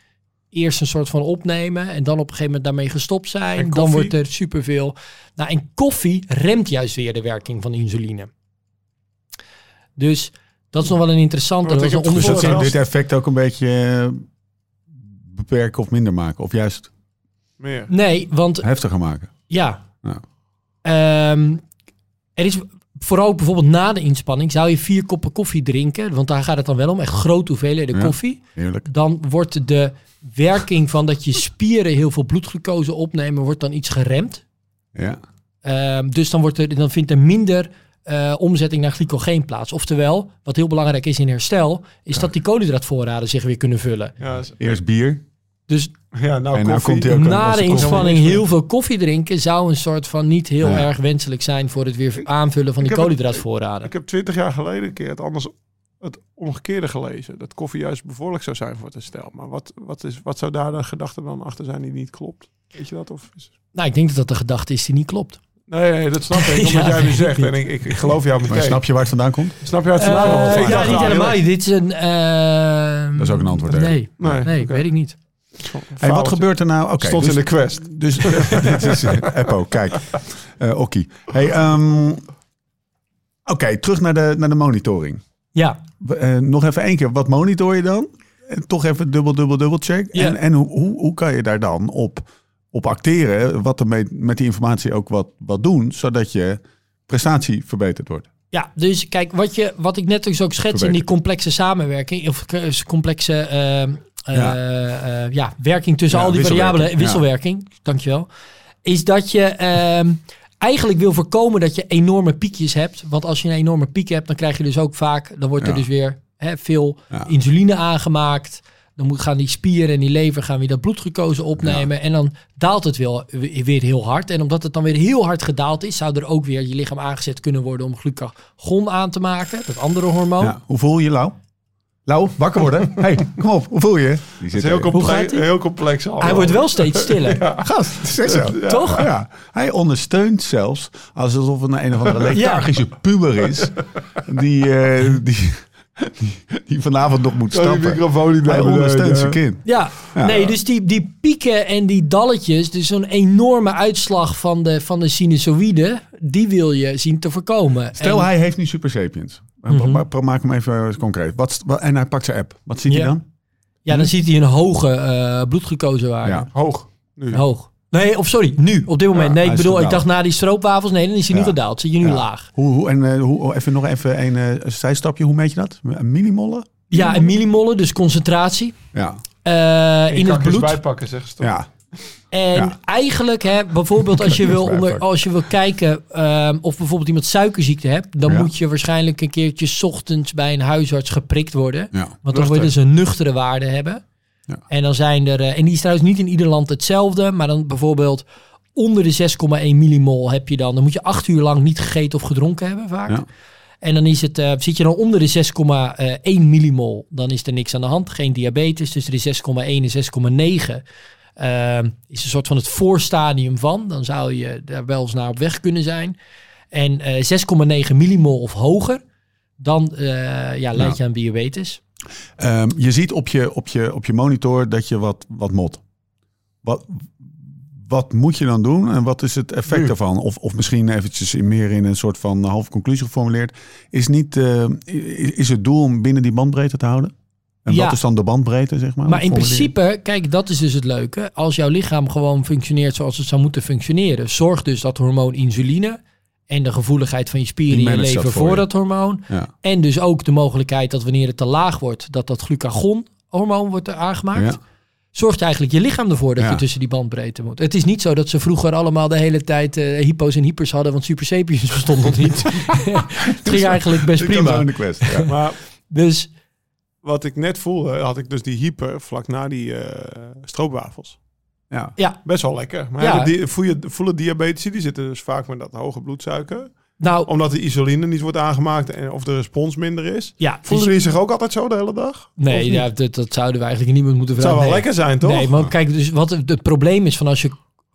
[SPEAKER 4] eerst een soort van opnemen en dan op een gegeven moment daarmee gestopt zijn. Dan wordt er superveel. Nou, en koffie remt juist weer de werking van insuline. Dus dat is nog wel een interessante. Dat een
[SPEAKER 1] Dus dat zou dit effect ook een beetje eh, beperken of minder maken. Of juist
[SPEAKER 3] Meer.
[SPEAKER 4] Nee, want
[SPEAKER 1] heftiger maken.
[SPEAKER 4] Ja.
[SPEAKER 1] Ja.
[SPEAKER 4] Ehm, er is vooral bijvoorbeeld na de inspanning zou je vier koppen koffie drinken, want daar gaat het dan wel om, echt grote hoeveelheden
[SPEAKER 1] Ja.
[SPEAKER 4] koffie.
[SPEAKER 1] Heerlijk.
[SPEAKER 4] Dan wordt de werking van dat je spieren heel veel bloedglucose opnemen, wordt dan iets geremd.
[SPEAKER 1] Ja.
[SPEAKER 4] Ehm, dus dan, wordt er, dan vindt er minder eh, omzetting naar glycogeen plaats. Oftewel, wat heel belangrijk is in herstel, is dat die koolhydraatvoorraden zich weer kunnen vullen.
[SPEAKER 3] Ja, is-
[SPEAKER 1] Eerst bier.
[SPEAKER 4] Dus
[SPEAKER 3] ja nou,
[SPEAKER 1] En nou
[SPEAKER 3] koffie.
[SPEAKER 1] komt ook
[SPEAKER 4] na de inspanning heel veel koffie drinken zou een soort van niet heel
[SPEAKER 1] Ja.
[SPEAKER 4] erg wenselijk zijn voor het weer aanvullen van
[SPEAKER 3] Ik
[SPEAKER 4] die
[SPEAKER 3] het-
[SPEAKER 4] koolhydraatvoorraden.
[SPEAKER 3] Ik heb twintig jaar geleden een keer het anders het omgekeerde gelezen. Dat koffie juist bevorderlijk zou zijn voor het herstel. Maar wat, wat, is, wat zou daar de gedachte dan achter zijn die niet klopt? Weet je dat? Of is...
[SPEAKER 4] Nou, ik denk dat dat de gedachte is die niet klopt.
[SPEAKER 3] Nee, nee, dat snap ik. <laughs> Omdat
[SPEAKER 4] Ja,
[SPEAKER 3] jij nu
[SPEAKER 4] ik
[SPEAKER 3] zegt. En ik, ik, ik geloof jou meteen.
[SPEAKER 1] Maar snap je waar het vandaan komt?
[SPEAKER 3] Snap je uit
[SPEAKER 4] Eh,
[SPEAKER 3] vandaan? Want ik
[SPEAKER 4] ja, niet helemaal. Dit is een... ehm,
[SPEAKER 1] Dat is ook een antwoord, hè?
[SPEAKER 4] Nee,
[SPEAKER 3] Nee,
[SPEAKER 4] nee weet ik niet.
[SPEAKER 1] Hey, wat gebeurt er nou? Oké,
[SPEAKER 3] Stond
[SPEAKER 1] dus,
[SPEAKER 3] in de quest.
[SPEAKER 1] dus <laughs> dit is eh, Eppo, kijk. Eh Okkie. Hey, ehm, Oké, terug naar de, naar de monitoring.
[SPEAKER 4] Ja,
[SPEAKER 1] eh, nog even één keer, wat monitor je dan? En toch even dubbel, dubbel, dubbel check.
[SPEAKER 4] Ja.
[SPEAKER 1] En, en hoe, hoe, hoe kan je daar dan op, op acteren? Wat er mee, met die informatie ook wat, wat doen, zodat je prestatie verbeterd wordt?
[SPEAKER 4] Ja, dus kijk, wat, je, wat ik net dus ook schets in die complexe samenwerking, of complexe ehm, eh,
[SPEAKER 1] Ja.
[SPEAKER 4] eh, ja, werking tussen al die variabelen, wisselwerking, dankjewel, is dat je ehm, eigenlijk wil voorkomen dat je enorme piekjes hebt. Want als je een enorme piek hebt, dan krijg je dus ook vaak, dan wordt er dus weer hè, veel insuline aangemaakt. Dan moet, gaan die spieren en die lever gaan weer dat bloedglucose opnemen. En dan daalt het weer, weer heel hard. En omdat het dan weer heel hard gedaald is, zou er ook weer je lichaam aangezet kunnen worden om glucagon aan te maken. Dat andere hormoon.
[SPEAKER 1] Ja. Hoe voel je je, Lau? Lau, wakker worden. hey, kom op, hoe voel je? Die
[SPEAKER 3] Het
[SPEAKER 1] zit
[SPEAKER 3] is heel, comple-
[SPEAKER 4] gaat hij?
[SPEAKER 3] heel complex. allemaal.
[SPEAKER 4] Hij wordt wel steeds stiller. <laughs>
[SPEAKER 1] Gast, zeg zo.
[SPEAKER 4] Toch?
[SPEAKER 1] Ja. Hij ondersteunt zelfs alsof het een, een of andere lethargische puber is. Die, eh, die, die, die vanavond nog moet
[SPEAKER 3] Oh, die
[SPEAKER 1] stappen.
[SPEAKER 3] microfoon niet
[SPEAKER 1] Hij ondersteunt zijn kind.
[SPEAKER 4] Ja,
[SPEAKER 1] Ja.
[SPEAKER 4] nee, dus die, die pieken en die dalletjes, dus zo'n enorme uitslag van de, van de sinusoïde, die wil je zien te voorkomen.
[SPEAKER 1] Stel,
[SPEAKER 4] En-
[SPEAKER 1] hij heeft nu super sapiens. Maar Maak hem even concreet. Wat, wat- en hij pakt zijn app. Wat ziet
[SPEAKER 4] Ja.
[SPEAKER 1] hij dan?
[SPEAKER 4] Ja, dan ziet hij een hoge eh bloedglucosewaarde.
[SPEAKER 1] Ja.
[SPEAKER 3] Hoog. Nu.
[SPEAKER 4] Hoog. Nee, of sorry, nu, op dit moment.
[SPEAKER 1] Ja,
[SPEAKER 4] nee, ik bedoel, ik dacht na die stroopwafels, nee, dan is hij nu gedaald. Zit je nu
[SPEAKER 1] Ja.
[SPEAKER 4] laag.
[SPEAKER 1] Hoe, hoe, en eh, hoe, even nog even een eh, zijstapje. Hoe meet je dat? Een millimolle?
[SPEAKER 4] Ja, en millimollen, dus concentratie.
[SPEAKER 1] Ja.
[SPEAKER 4] eh, in het bloed.
[SPEAKER 3] bijpakken, zeggen ze toch?
[SPEAKER 1] Ja.
[SPEAKER 4] En
[SPEAKER 1] Ja.
[SPEAKER 4] eigenlijk, hè, bijvoorbeeld <laughs> als je, wil onder, als je wil kijken ehm, of bijvoorbeeld iemand suikerziekte hebt, dan
[SPEAKER 1] Ja.
[SPEAKER 4] moet je waarschijnlijk een keertje 's ochtends bij een huisarts geprikt worden.
[SPEAKER 1] Ja.
[SPEAKER 4] Want dan
[SPEAKER 3] Nuchter.
[SPEAKER 4] willen ze een nuchtere waarde hebben.
[SPEAKER 1] Ja.
[SPEAKER 4] En dan zijn er, eh, en die is trouwens niet in ieder land hetzelfde, maar dan bijvoorbeeld onder de 6,1 millimol heb je dan, dan moet je acht uur lang niet gegeten of gedronken hebben vaak. En dan is het, eh, zit je dan onder de 6,1 millimol, dan is er niks aan de hand. Geen diabetes, tussen de 6,1 en 6,9 ehm, is een soort van het voorstadium van. Dan zou je daar wel eens naar op weg kunnen zijn. En eh 6,9 millimol of hoger, dan eh, ja, leid je aan diabetes.
[SPEAKER 1] Ehm, je ziet op je, op, je, op je monitor dat je wat, wat mot. Wat, wat moet je dan doen en wat is het effect daarvan? Of, of misschien eventjes in- meer in een soort van halve conclusie geformuleerd. Is, niet, eh, is het doel om binnen die bandbreedte te houden? En
[SPEAKER 4] Ja.
[SPEAKER 1] wat is dan de bandbreedte, zeg maar?
[SPEAKER 4] Maar in principe, kijk, dat is dus het leuke. Als jouw lichaam gewoon functioneert zoals het zou moeten functioneren, zorg dus dat hormoon insuline en de gevoeligheid van je spieren in je
[SPEAKER 1] dat
[SPEAKER 4] lever
[SPEAKER 1] voor
[SPEAKER 4] dat hormoon.
[SPEAKER 1] Ja.
[SPEAKER 4] En dus ook de mogelijkheid dat wanneer het te laag wordt, dat dat glucagonhormoon wordt aangemaakt.
[SPEAKER 1] Ja.
[SPEAKER 4] Zorgt eigenlijk je lichaam ervoor dat je tussen die bandbreedte moet. Het is niet zo dat ze vroeger allemaal de hele tijd eh, hypo's en hypers hadden, want super sapiens <laughs> bestond nog niet. <laughs> het ging eigenlijk best prima.
[SPEAKER 1] in de quest. Ja. <laughs>
[SPEAKER 3] Maar
[SPEAKER 4] Dus
[SPEAKER 3] wat ik net voelde, had ik dus die hyper vlak na die eh stroopwafels.
[SPEAKER 1] Ja.
[SPEAKER 4] ja,
[SPEAKER 3] Best wel lekker. Maar
[SPEAKER 4] Ja.
[SPEAKER 3] die, voel je, voelen diabetici, die zitten dus vaak met dat hoge bloedsuiker.
[SPEAKER 4] nou
[SPEAKER 3] Omdat de isoline niet wordt aangemaakt en of de respons minder is.
[SPEAKER 4] ja.
[SPEAKER 3] Voelen die zich ook altijd zo de hele dag?
[SPEAKER 4] Nee, ja, dat, dat zouden we eigenlijk niemand moeten
[SPEAKER 3] Het zou
[SPEAKER 4] vragen.
[SPEAKER 3] wel
[SPEAKER 4] Nee.
[SPEAKER 3] lekker zijn, toch?
[SPEAKER 4] Nee, maar kijk, dus wat het, het probleem is van als je.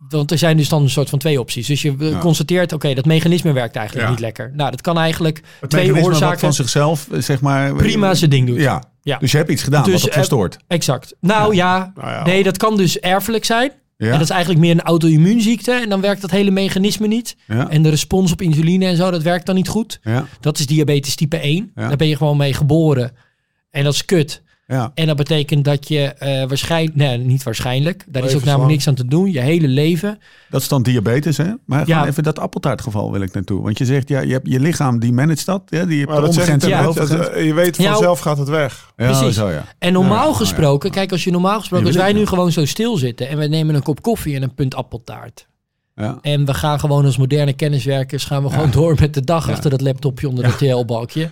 [SPEAKER 4] Want er zijn dus dan een soort van twee opties. Dus je eh,
[SPEAKER 1] Ja.
[SPEAKER 4] constateert, oké, dat mechanisme werkt eigenlijk
[SPEAKER 1] Ja.
[SPEAKER 4] niet lekker. Nou, dat kan eigenlijk
[SPEAKER 1] Het
[SPEAKER 4] twee oorzaken
[SPEAKER 1] van zichzelf, eh, zeg maar...
[SPEAKER 4] prima zijn ding doet.
[SPEAKER 1] Ja.
[SPEAKER 4] Ja.
[SPEAKER 1] Dus je hebt iets gedaan
[SPEAKER 4] Dus,
[SPEAKER 1] wat het
[SPEAKER 4] eh,
[SPEAKER 1] verstoort.
[SPEAKER 4] Exact. Nou ja,
[SPEAKER 3] Nou ja.
[SPEAKER 4] nee, dat kan dus erfelijk zijn.
[SPEAKER 1] Ja.
[SPEAKER 4] En dat is eigenlijk meer een auto-immuunziekte. En dan werkt dat hele mechanisme niet.
[SPEAKER 1] ja.
[SPEAKER 4] En de respons op insuline en zo, dat werkt dan niet goed.
[SPEAKER 1] Ja.
[SPEAKER 4] Dat is diabetes type 1.
[SPEAKER 1] Ja.
[SPEAKER 4] Daar ben je gewoon mee geboren. En dat is kut.
[SPEAKER 1] Ja.
[SPEAKER 4] En dat betekent dat je eh waarschijnlijk, nee, niet waarschijnlijk, daar is ook namelijk niks aan te doen. Je hele leven.
[SPEAKER 1] Dat is dan diabetes, hè? Maar
[SPEAKER 4] Ja.
[SPEAKER 1] even dat appeltaartgeval wil ik naartoe. Want je zegt, ja, je, hebt, je lichaam die managt dat. Ja, die
[SPEAKER 3] Maar dat zeg ik
[SPEAKER 1] ondergrens en
[SPEAKER 3] net,
[SPEAKER 1] bovengrens.
[SPEAKER 3] dat, eh, je weet
[SPEAKER 4] Ja,
[SPEAKER 3] vanzelf gaat het weg.
[SPEAKER 1] Ja,
[SPEAKER 4] precies.
[SPEAKER 1] zo ja.
[SPEAKER 4] En normaal
[SPEAKER 1] Ja,
[SPEAKER 4] gesproken, kijk, als je normaal gesproken,
[SPEAKER 1] Je
[SPEAKER 4] als wij nu gewoon zo stil zitten en we nemen een kop koffie en een punt appeltaart.
[SPEAKER 1] ja.
[SPEAKER 4] En we gaan gewoon als moderne kenniswerkers, gaan we gewoon door met de dag
[SPEAKER 1] Ja.
[SPEAKER 4] achter dat laptopje onder het TL-balkje.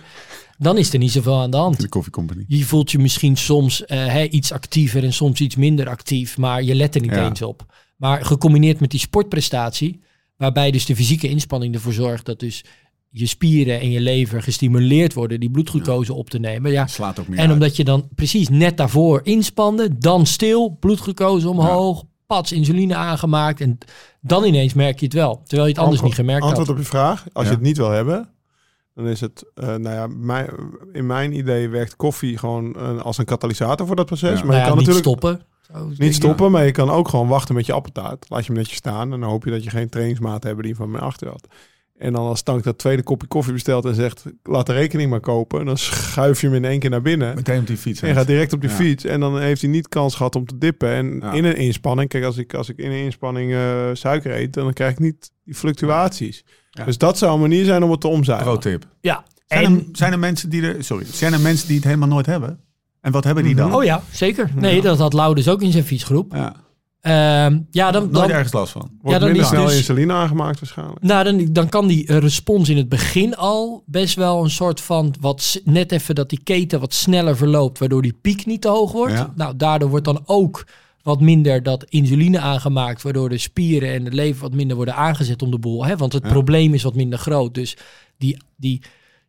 [SPEAKER 4] Dan is er niet zoveel aan de hand.
[SPEAKER 1] De koffiecompany.
[SPEAKER 4] Je voelt je misschien soms hè, iets actiever en soms iets minder actief, maar je let er niet
[SPEAKER 1] Ja.
[SPEAKER 4] eens op. Maar gecombineerd met die sportprestatie, waarbij dus de fysieke inspanning ervoor zorgt dat dus je spieren en je lever gestimuleerd worden die bloedglucose op te nemen. Ja,
[SPEAKER 1] Slaat ook meer
[SPEAKER 4] en
[SPEAKER 1] uit.
[SPEAKER 4] omdat je dan precies net daarvoor inspande, dan stil, bloedglucose omhoog, pats insuline aangemaakt en dan ineens merk je het wel. Terwijl je het anders niet gemerkt
[SPEAKER 3] Antwoord
[SPEAKER 4] had.
[SPEAKER 3] op je vraag. Als
[SPEAKER 1] Ja.
[SPEAKER 3] je het niet wil hebben, dan is het, eh, nou ja, mijn, in mijn idee werkt koffie gewoon eh, als een katalysator voor dat proces.
[SPEAKER 1] Ja.
[SPEAKER 3] Maar
[SPEAKER 4] Nou
[SPEAKER 3] je
[SPEAKER 4] ja,
[SPEAKER 3] kan
[SPEAKER 4] niet
[SPEAKER 3] natuurlijk
[SPEAKER 4] stoppen. Zo, denk
[SPEAKER 3] niet stoppen, maar je kan ook gewoon wachten met je appeltaart. Laat je hem netjes staan en dan hoop je dat je geen trainingsmaat hebt die van mij achter had. En dan als Tank dat tweede kopje koffie bestelt en zegt, laat de rekening maar kopen. Dan schuif je hem in één keer naar binnen.
[SPEAKER 1] Meteen op die fiets.
[SPEAKER 3] En gaat direct op die
[SPEAKER 1] Ja.
[SPEAKER 3] fiets. En dan heeft hij niet kans gehad om te dippen. En
[SPEAKER 1] Ja.
[SPEAKER 3] in een inspanning, kijk, als ik, als ik in een inspanning eh, suiker eet, dan krijg ik niet die fluctuaties.
[SPEAKER 1] Ja.
[SPEAKER 3] Dus dat zou een manier zijn om het te omzuigen.
[SPEAKER 1] Pro tip.
[SPEAKER 4] Ja.
[SPEAKER 1] Zijn,
[SPEAKER 4] En,
[SPEAKER 1] er, zijn er mensen die er... Sorry. Zijn er mensen die het helemaal nooit hebben? En wat hebben die dan?
[SPEAKER 4] oh ja, zeker. Nee, dat had Lau dus ook in zijn fietsgroep.
[SPEAKER 1] Ja.
[SPEAKER 4] Ehm, ja, dan,
[SPEAKER 1] Nooit
[SPEAKER 4] dan,
[SPEAKER 1] ergens last van.
[SPEAKER 3] Wordt
[SPEAKER 4] Ja, dan
[SPEAKER 3] minder
[SPEAKER 4] is
[SPEAKER 3] snel
[SPEAKER 4] dus-
[SPEAKER 3] insuline aangemaakt waarschijnlijk.
[SPEAKER 4] nou, dan, dan kan die eh, respons in het begin al best wel een soort van wat net even dat die keten wat sneller verloopt, waardoor die piek niet te hoog wordt.
[SPEAKER 1] Ja.
[SPEAKER 4] Nou, daardoor wordt dan ook wat minder dat insuline aangemaakt, waardoor de spieren en het lever wat minder worden aangezet om de boel. Hè? Want het
[SPEAKER 1] Ja.
[SPEAKER 4] probleem is wat minder groot. Dus die, die,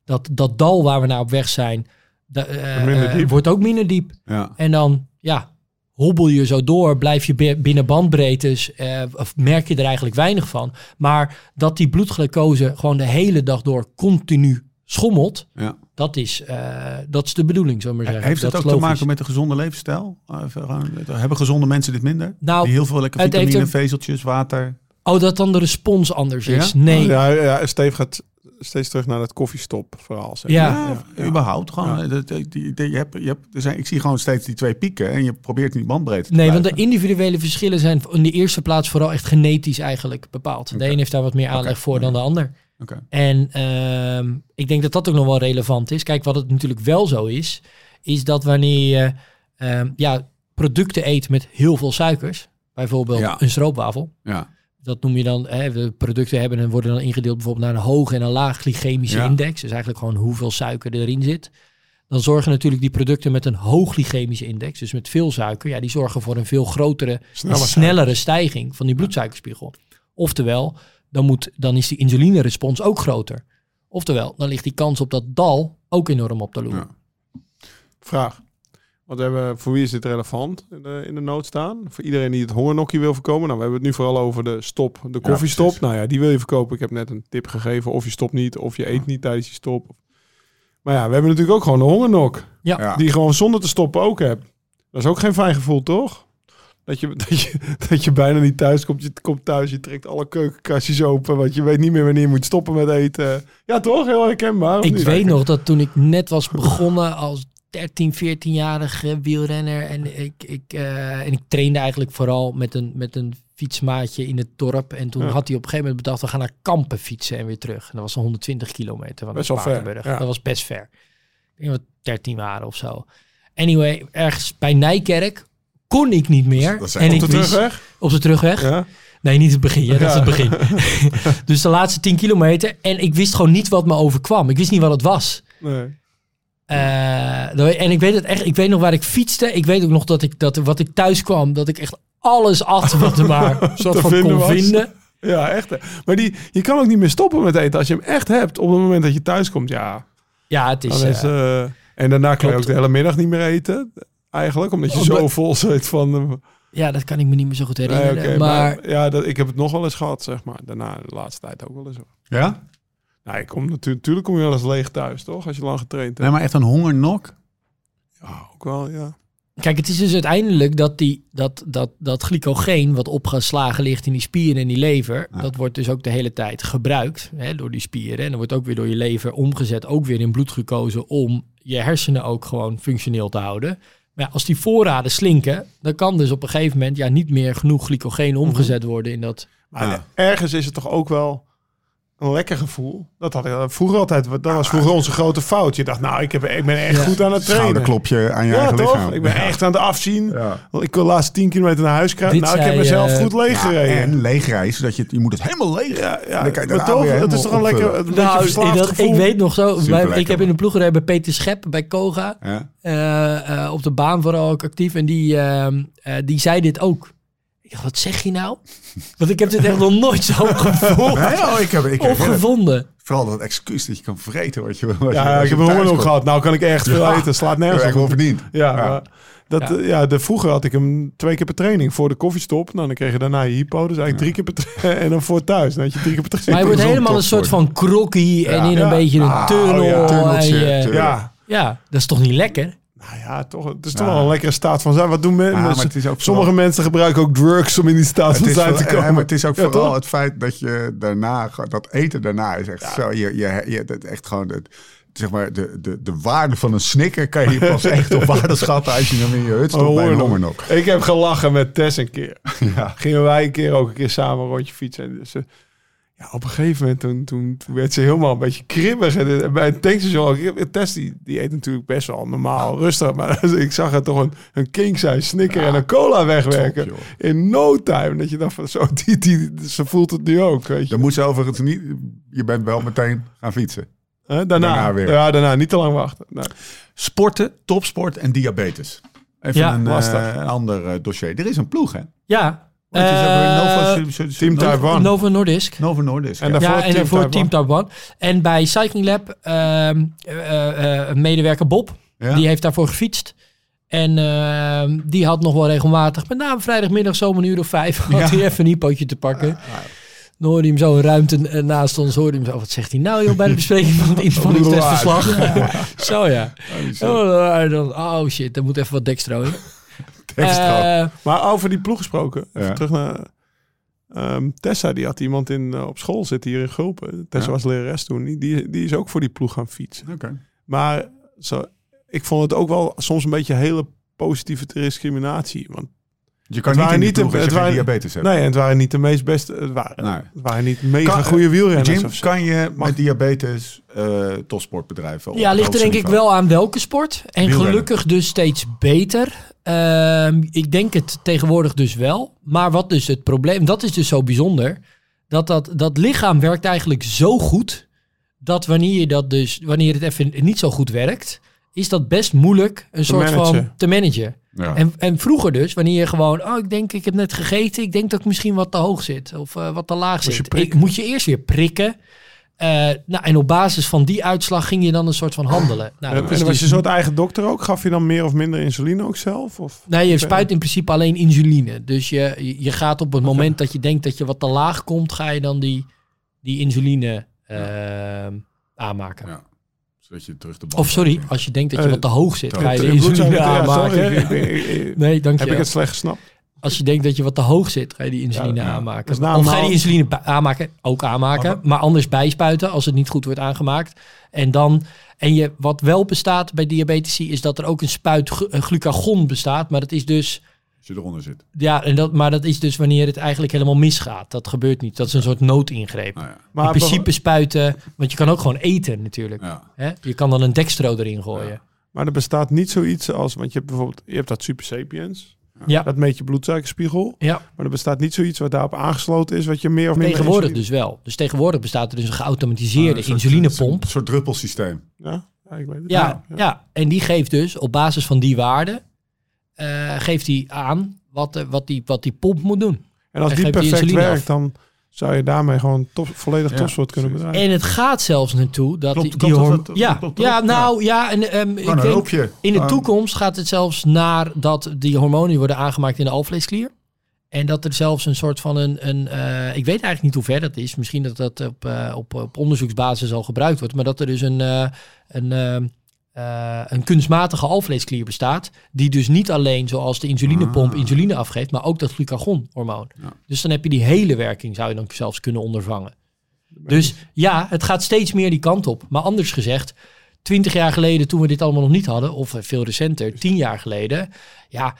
[SPEAKER 4] dat, dat dal waar we naar op weg zijn, eh,
[SPEAKER 3] Minder
[SPEAKER 4] eh,
[SPEAKER 3] diep.
[SPEAKER 4] wordt ook minder diep.
[SPEAKER 1] Ja.
[SPEAKER 4] En dan, ja, hobbel je zo door, blijf je bi- binnen bandbreedtes, eh, of merk je er eigenlijk weinig van. Maar dat die bloedglucose gewoon de hele dag door continu schommelt,
[SPEAKER 1] ja.
[SPEAKER 4] Dat is, eh, dat is de bedoeling, zullen we maar zeggen.
[SPEAKER 1] Heeft het
[SPEAKER 4] Dat
[SPEAKER 1] ook
[SPEAKER 4] is
[SPEAKER 1] te maken met een gezonde levensstijl? Even gewoon- Hebben gezonde mensen dit minder?
[SPEAKER 4] Nou,
[SPEAKER 1] die heel veel lekker
[SPEAKER 4] het
[SPEAKER 1] vitamine, vezeltjes, water.
[SPEAKER 4] Oh, dat dan de respons anders is?
[SPEAKER 1] Ja?
[SPEAKER 4] Nee.
[SPEAKER 3] Ja, ja, Steve gaat steeds terug naar dat koffiestop verhaal. zeg
[SPEAKER 4] Ja.
[SPEAKER 1] überhaupt. Gewoon,
[SPEAKER 3] Ja.
[SPEAKER 1] dat- die, die- je hebt, je hebt, er zijn, ik zie gewoon steeds die twee pieken en je probeert die bandbreedte te
[SPEAKER 4] Nee, want de individuele verschillen zijn in de eerste plaats vooral echt genetisch eigenlijk bepaald. De een heeft daar wat meer aanleg voor dan de ander. En ehm, ik denk dat dat ook nog wel relevant is. Kijk, wat het natuurlijk wel zo is, is dat wanneer je ehm, ja, producten eet met heel veel suikers, bijvoorbeeld
[SPEAKER 1] Ja.
[SPEAKER 4] een stroopwafel,
[SPEAKER 1] Ja.
[SPEAKER 4] dat noem je dan, hè, de producten hebben en worden dan ingedeeld bijvoorbeeld naar een hoge en een laag glycemische
[SPEAKER 1] Ja.
[SPEAKER 4] index. Dus eigenlijk gewoon hoeveel suiker erin zit. Dan zorgen natuurlijk die producten met een hoog glycemische index, dus met veel suiker, ja, die zorgen voor een veel grotere,
[SPEAKER 3] Sneller
[SPEAKER 4] snellere stijging van die bloedsuikerspiegel. Oftewel, dan, moet, dan is die insulinerespons ook groter. Oftewel, dan ligt die kans op dat dal ook enorm op de loer.
[SPEAKER 1] Ja.
[SPEAKER 3] Vraag. Want we hebben, voor wie is dit relevant in de, in de nood staan? Voor iedereen die het hongernokje wil voorkomen. Nou, we hebben het nu vooral over de stop, de koffiestop. nou ja, die wil je verkopen. Ik heb net een tip gegeven. Of je stopt niet, of je eet niet tijdens je stop. Maar ja, we hebben natuurlijk ook gewoon de hongernok.
[SPEAKER 4] Ja.
[SPEAKER 1] Ja.
[SPEAKER 3] Die je gewoon zonder te stoppen ook hebt. Dat is ook geen fijn gevoel, toch? Dat je, dat je, <laughs> dat je bijna niet thuis komt. Je komt thuis, je trekt alle keukenkastjes open. Want je weet niet meer wanneer je moet stoppen met eten. Ja, toch? Heel herkenbaar.
[SPEAKER 4] Ik
[SPEAKER 3] niet?
[SPEAKER 4] weet nog dat toen ik net was begonnen als 13, 14-jarige wielrenner. En ik, ik, eh, en ik trainde eigenlijk vooral met een, met een fietsmaatje in het dorp. En toen
[SPEAKER 3] Ja.
[SPEAKER 4] had hij op een gegeven moment bedacht, we gaan naar Kampen fietsen en weer terug. En dat was 120 kilometer van
[SPEAKER 3] Best ver,
[SPEAKER 4] Spakenburg.
[SPEAKER 3] ja.
[SPEAKER 4] Dat was best ver. Ik denk dat we 13 waren of zo. Anyway, ergens bij Nijkerk kon ik niet meer.
[SPEAKER 1] dat
[SPEAKER 4] en
[SPEAKER 3] Op
[SPEAKER 4] ik
[SPEAKER 3] de
[SPEAKER 4] wist-
[SPEAKER 3] terugweg?
[SPEAKER 4] Op de terugweg.
[SPEAKER 3] Ja.
[SPEAKER 4] Nee, niet het begin. Ja, dat is het begin. <laughs> dus de laatste 10 kilometer. En ik wist gewoon niet wat me overkwam. Ik wist niet wat het was.
[SPEAKER 3] Nee.
[SPEAKER 4] Eh, en ik weet het echt. Ik weet nog waar ik fietste. Ik weet ook nog dat ik dat wat ik thuis kwam, dat ik echt alles at wat er maar <laughs> soort van
[SPEAKER 3] vinden
[SPEAKER 4] kon
[SPEAKER 3] was.
[SPEAKER 4] vinden. <laughs>
[SPEAKER 3] Ja, echt. Maar die, je kan ook niet meer stoppen met eten. Als je hem echt hebt op het moment dat je thuis komt. Ja,
[SPEAKER 4] Ja, het is. eh,
[SPEAKER 3] eh, en daarna kan je ook de hele middag niet meer eten. Eigenlijk, omdat je zo vol zit van... eh,
[SPEAKER 4] ja, dat kan ik me niet meer zo goed
[SPEAKER 3] nee,
[SPEAKER 4] herinneren. maar,
[SPEAKER 3] maar ja, dat, ik heb het nog wel eens gehad, zeg maar. Daarna, de laatste tijd ook wel eens.
[SPEAKER 1] Ja?
[SPEAKER 3] Nou, ik kom natuurlijk, natuurlijk kom je wel eens leeg thuis, toch? Als je lang getraind hebt.
[SPEAKER 1] Nee, maar echt een hongernok?
[SPEAKER 3] Ja, ook wel, ja.
[SPEAKER 4] kijk, het is dus uiteindelijk dat, die, dat, dat, dat glycogeen wat opgeslagen ligt in die spieren en die lever,
[SPEAKER 1] Ja.
[SPEAKER 4] dat wordt dus ook de hele tijd gebruikt hè, door die spieren. En dan wordt ook weer door je lever omgezet, ook weer in bloedglucose, om je hersenen ook gewoon functioneel te houden. Maar ja, als die voorraden slinken, dan kan dus op een gegeven moment ja, niet meer genoeg glycogeen omgezet worden in dat.
[SPEAKER 3] Maar
[SPEAKER 1] Ja.
[SPEAKER 3] ergens is het toch ook wel een lekker gevoel. Dat had ik vroeger altijd. Dat was vroeger onze grote fout. Je dacht, nou, ik, heb, ik ben echt
[SPEAKER 4] Ja.
[SPEAKER 3] goed aan het trainen.
[SPEAKER 1] Schouderklopje aan je
[SPEAKER 3] Ja,
[SPEAKER 1] eigen
[SPEAKER 3] toch?
[SPEAKER 1] lichaam.
[SPEAKER 3] Ik ben echt aan het afzien. Ik wil de laatste 10 kilometer naar huis krijgen. Nou, ik heb mezelf
[SPEAKER 4] eh,
[SPEAKER 3] goed leeg
[SPEAKER 1] Ja,
[SPEAKER 3] gereden.
[SPEAKER 1] en leegreizen, dat je, je moet het helemaal leeg.
[SPEAKER 3] Ja, ja,
[SPEAKER 1] En dan kan je
[SPEAKER 3] maar toch, het is toch een lekker, een beetje
[SPEAKER 4] Nou, dat,
[SPEAKER 3] gevoel.
[SPEAKER 4] ik weet nog zo, ik heb in de ploegerij bij Peter Schep bij Koga
[SPEAKER 1] Ja.
[SPEAKER 4] eh, eh, op de baan vooral ook actief. En die, ehm, eh, die zei dit ook. Ik dacht, wat zeg je nou? Want ik heb dit echt nog nooit zo gevoeld
[SPEAKER 1] Nee, oh, ik heb, ik
[SPEAKER 4] of
[SPEAKER 1] heb
[SPEAKER 4] gevonden.
[SPEAKER 1] vooral dat excuus dat je kan vreten wat je je-
[SPEAKER 3] Ja,
[SPEAKER 1] als
[SPEAKER 3] ik
[SPEAKER 1] je
[SPEAKER 3] heb een
[SPEAKER 1] komt.
[SPEAKER 3] gehad. Nou kan ik echt veel
[SPEAKER 1] Ja.
[SPEAKER 3] eten. Slaat nergens
[SPEAKER 1] echt wel
[SPEAKER 3] op.
[SPEAKER 1] verdiend.
[SPEAKER 3] Ja,
[SPEAKER 1] Ja.
[SPEAKER 3] maar dat,
[SPEAKER 4] Ja.
[SPEAKER 3] ja. de, vroeger had ik hem twee keer per training. Voor de koffiestop. Nou, dan kreeg je daarna je hypo. Dus eigenlijk drie keer per training. <laughs> En dan voor thuis. Dan had je drie keer per
[SPEAKER 4] Maar je wordt helemaal een soort van krokkie en in een
[SPEAKER 3] Ja.
[SPEAKER 4] beetje een
[SPEAKER 3] Ah,
[SPEAKER 4] tunnel.
[SPEAKER 3] oh ja,
[SPEAKER 4] en
[SPEAKER 1] tunneltje,
[SPEAKER 4] je-
[SPEAKER 1] tunnel.
[SPEAKER 3] Ja,
[SPEAKER 4] ja, dat is toch niet lekker?
[SPEAKER 3] Nou ja, toch, het is toch
[SPEAKER 1] Ja.
[SPEAKER 3] wel een lekkere staat van zijn. Wat doen mensen?
[SPEAKER 1] maar het is ook
[SPEAKER 3] Sommige
[SPEAKER 1] vooral-
[SPEAKER 3] mensen gebruiken ook drugs om in die staat van zijn te komen.
[SPEAKER 1] ja, maar het is ook
[SPEAKER 3] Ja,
[SPEAKER 1] vooral
[SPEAKER 3] toch?
[SPEAKER 1] het feit dat je daarna, dat eten daarna is echt zo. Je, je, je, dat echt gewoon, het, zeg maar, de, de, de waarde van een snicker kan je pas <laughs> echt op waarde schatten als je hem in je hut stopt
[SPEAKER 3] Oh,
[SPEAKER 1] bij een hongernok.
[SPEAKER 3] Ik heb gelachen met Tess een keer. <laughs>
[SPEAKER 1] Ja.
[SPEAKER 3] Gingen wij een keer ook een keer samen een rondje fietsen. En ja, op een gegeven moment toen, toen, toen werd ze helemaal een beetje kribbig. En eh, bij een tankstation, Tess die, die eet natuurlijk best wel normaal, rustig. Maar <laughs> ik zag haar toch een, een king size snicker en een cola wegwerken.
[SPEAKER 1] Top,
[SPEAKER 3] in no time. Dat je dacht van zo, <laughs> die, die, ze voelt het nu ook. Weet je.
[SPEAKER 1] Dan moet ze overigens niet, je bent wel meteen gaan fietsen.
[SPEAKER 3] Hè, daarna,
[SPEAKER 1] daarna weer.
[SPEAKER 3] Ja, daarna. Niet te lang wachten. Nee.
[SPEAKER 1] Sporten, topsport en diabetes. Even
[SPEAKER 4] Ja,
[SPEAKER 1] een, eh,
[SPEAKER 3] lastig.
[SPEAKER 1] een ander eh, dossier. Er is een ploeg, hè?
[SPEAKER 4] Ja. Eh,
[SPEAKER 1] Nova,
[SPEAKER 3] Team Taiwan.
[SPEAKER 4] Novo Nordisk.
[SPEAKER 1] Nova Nordisk.
[SPEAKER 3] En daarvoor
[SPEAKER 4] Ja, en
[SPEAKER 3] Team
[SPEAKER 4] voor
[SPEAKER 3] Taiwan.
[SPEAKER 4] Team Taiwan. En bij Cycling Lab, ehm, eh, eh, medewerker Bob,
[SPEAKER 1] Ja?
[SPEAKER 4] die heeft daarvoor gefietst. En ehm, die had nog wel regelmatig, met name vrijdagmiddag zo'n een uur of vijf, <laughs> had hij even een hypootje te pakken. Dan hoorde hij hem zo een ruimte naast ons, hoorde hij hem zo, wat zegt hij nou joh, bij de <laughs> bespreking van het inspanningstestverslag. <laughs> zo ja. Oh, dan, oh shit, er moet even wat dekstro in. <laughs> Eh,
[SPEAKER 3] Maar over die ploeg gesproken. Even
[SPEAKER 1] Ja.
[SPEAKER 3] terug naar... ehm, Tessa, die had iemand in, eh, op school zitten hier in Gulpen. Tessa
[SPEAKER 1] Ja.
[SPEAKER 3] was lerares toen. Die- Die, die is ook voor die ploeg gaan fietsen.
[SPEAKER 1] Oké.
[SPEAKER 3] Maar zo, ik vond het ook wel soms een beetje hele positieve discriminatie. Want
[SPEAKER 1] Je kan
[SPEAKER 3] Het
[SPEAKER 1] niet
[SPEAKER 3] waren
[SPEAKER 1] in
[SPEAKER 3] niet
[SPEAKER 1] de
[SPEAKER 3] de- het waren-
[SPEAKER 1] diabetes hebt.
[SPEAKER 3] Nee, en het waren niet de meest beste. Het waren,
[SPEAKER 1] Nee.
[SPEAKER 3] het waren niet mega
[SPEAKER 1] Kan-
[SPEAKER 3] goede wielrenners.
[SPEAKER 1] Jim,
[SPEAKER 3] of zo.
[SPEAKER 1] kan je met diabetes eh topsportbedrijven op
[SPEAKER 4] Ja, ligt er denk ik wel aan welke sport. En
[SPEAKER 1] Wielrennen.
[SPEAKER 4] gelukkig dus steeds beter. Ehm, ik denk het tegenwoordig dus wel. Maar wat dus het probleem, dat is dus zo bijzonder. Dat, dat dat lichaam werkt eigenlijk zo goed. Dat wanneer je dat dus, wanneer het even niet zo goed werkt, is dat best moeilijk een soort van te managen.
[SPEAKER 1] Ja.
[SPEAKER 4] En, en vroeger dus, wanneer je gewoon, oh, ik denk, ik heb net gegeten, ik denk dat ik misschien wat te hoog zit of eh, wat te laag
[SPEAKER 3] je
[SPEAKER 4] zit. Ik, moet je eerst weer prikken. Eh, nou, en op basis van die uitslag ging je dan een soort van handelen. Nou,
[SPEAKER 3] En, was
[SPEAKER 4] dus-
[SPEAKER 3] je soort eigen dokter ook? Gaf je dan meer of minder insuline ook zelf? Of?
[SPEAKER 4] Nee, je spuit in principe alleen insuline. Dus je, je- gaat op het moment dat je denkt dat je wat te laag komt, ga je dan die, die insuline aanmaken.
[SPEAKER 1] Ja. Zodat je terug de bal
[SPEAKER 4] Of sorry, als je denkt dat je
[SPEAKER 3] Eh,
[SPEAKER 4] wat te hoog zit, ga je de insuline aanmaken. Nee, dank
[SPEAKER 3] Heb
[SPEAKER 4] je.
[SPEAKER 3] ik het slecht gesnapt?
[SPEAKER 4] Als je denkt dat je wat te hoog zit, ga je die insuline
[SPEAKER 3] Ja, ja.
[SPEAKER 4] aanmaken.
[SPEAKER 3] Dus
[SPEAKER 4] of ga je die insuline aanmaken, ook aanmaken,
[SPEAKER 1] Maar-
[SPEAKER 4] maar anders bijspuiten als het niet goed wordt aangemaakt. En dan, en je, wat wel bestaat bij diabetici, is dat er ook een spuit glucagon bestaat, maar dat is dus
[SPEAKER 1] je eronder zit.
[SPEAKER 4] Ja, en dat, maar dat is dus wanneer het eigenlijk helemaal misgaat. Dat gebeurt niet. Dat is een soort noodingreep.
[SPEAKER 1] Nou ja.
[SPEAKER 3] Maar
[SPEAKER 4] in principe spuiten, want je kan ook gewoon eten natuurlijk.
[SPEAKER 1] Ja.
[SPEAKER 4] Hè? Je kan dan een dextro erin gooien.
[SPEAKER 3] Maar er bestaat niet zoiets als, want je hebt bijvoorbeeld, je hebt dat Super Sapiens.
[SPEAKER 4] Ja,
[SPEAKER 3] Dat meet je bloedsuikerspiegel.
[SPEAKER 4] ja.
[SPEAKER 3] Maar er bestaat niet zoiets wat daarop aangesloten is, wat je meer of minder...
[SPEAKER 4] tegenwoordig
[SPEAKER 3] insuline-
[SPEAKER 4] dus wel. Dus tegenwoordig bestaat er dus een geautomatiseerde
[SPEAKER 1] Een soort-
[SPEAKER 4] insulinepomp.
[SPEAKER 1] Een soort druppelsysteem.
[SPEAKER 3] Ja, ja, ik weet het.
[SPEAKER 4] Ja, ja, en die geeft dus op basis van die waarde, eh, geeft die aan wat, eh, wat, die, wat die pomp moet doen.
[SPEAKER 3] En als
[SPEAKER 4] En
[SPEAKER 3] die perfect werkt,
[SPEAKER 4] af.
[SPEAKER 3] dan zou je daarmee gewoon top, volledig
[SPEAKER 1] Ja,
[SPEAKER 3] topsport kunnen bedrijven.
[SPEAKER 4] En het gaat zelfs naartoe dat
[SPEAKER 1] Klopt-
[SPEAKER 4] die, die
[SPEAKER 1] dat
[SPEAKER 4] ja,
[SPEAKER 1] klopt
[SPEAKER 4] ja, nou ja, en ehm, ik denk. In de toekomst gaat het zelfs naar dat die hormonen worden aangemaakt in de alvleesklier. En dat er zelfs een soort van een, een eh, ik weet eigenlijk niet hoe ver dat is. Misschien dat dat op, eh, op, op onderzoeksbasis al gebruikt wordt. Maar dat er dus een, eh, een, eh, een kunstmatige alvleesklier bestaat. Die dus niet alleen zoals de insulinepomp
[SPEAKER 1] Ah.
[SPEAKER 4] insuline afgeeft, maar ook dat glucagonhormoon.
[SPEAKER 1] Ja.
[SPEAKER 4] Dus dan heb je die hele werking, zou je dan zelfs kunnen ondervangen. Dus ja, het gaat steeds meer die kant op. Maar anders gezegd, twintig jaar geleden toen we dit allemaal nog niet hadden, of veel recenter, tien jaar geleden. Ja,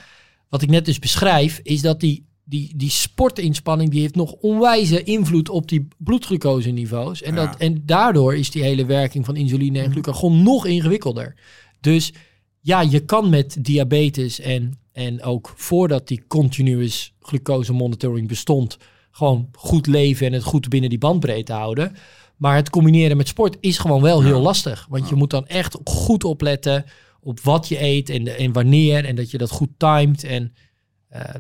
[SPEAKER 4] wat ik net dus beschrijf, is dat die, die, die sportinspanning, die heeft nog onwijze invloed op die bloedglucose niveaus. En, dat,
[SPEAKER 1] Ja.
[SPEAKER 4] en daardoor is die hele werking van insuline en glucagon nog ingewikkelder. Dus ja, je kan met diabetes en, en ook voordat die continuous glucose monitoring bestond, gewoon goed leven en het goed binnen die bandbreedte houden. Maar het combineren met sport is gewoon wel heel lastig. Want je moet dan echt goed opletten op wat je eet en, en wanneer. En dat je dat goed timed. En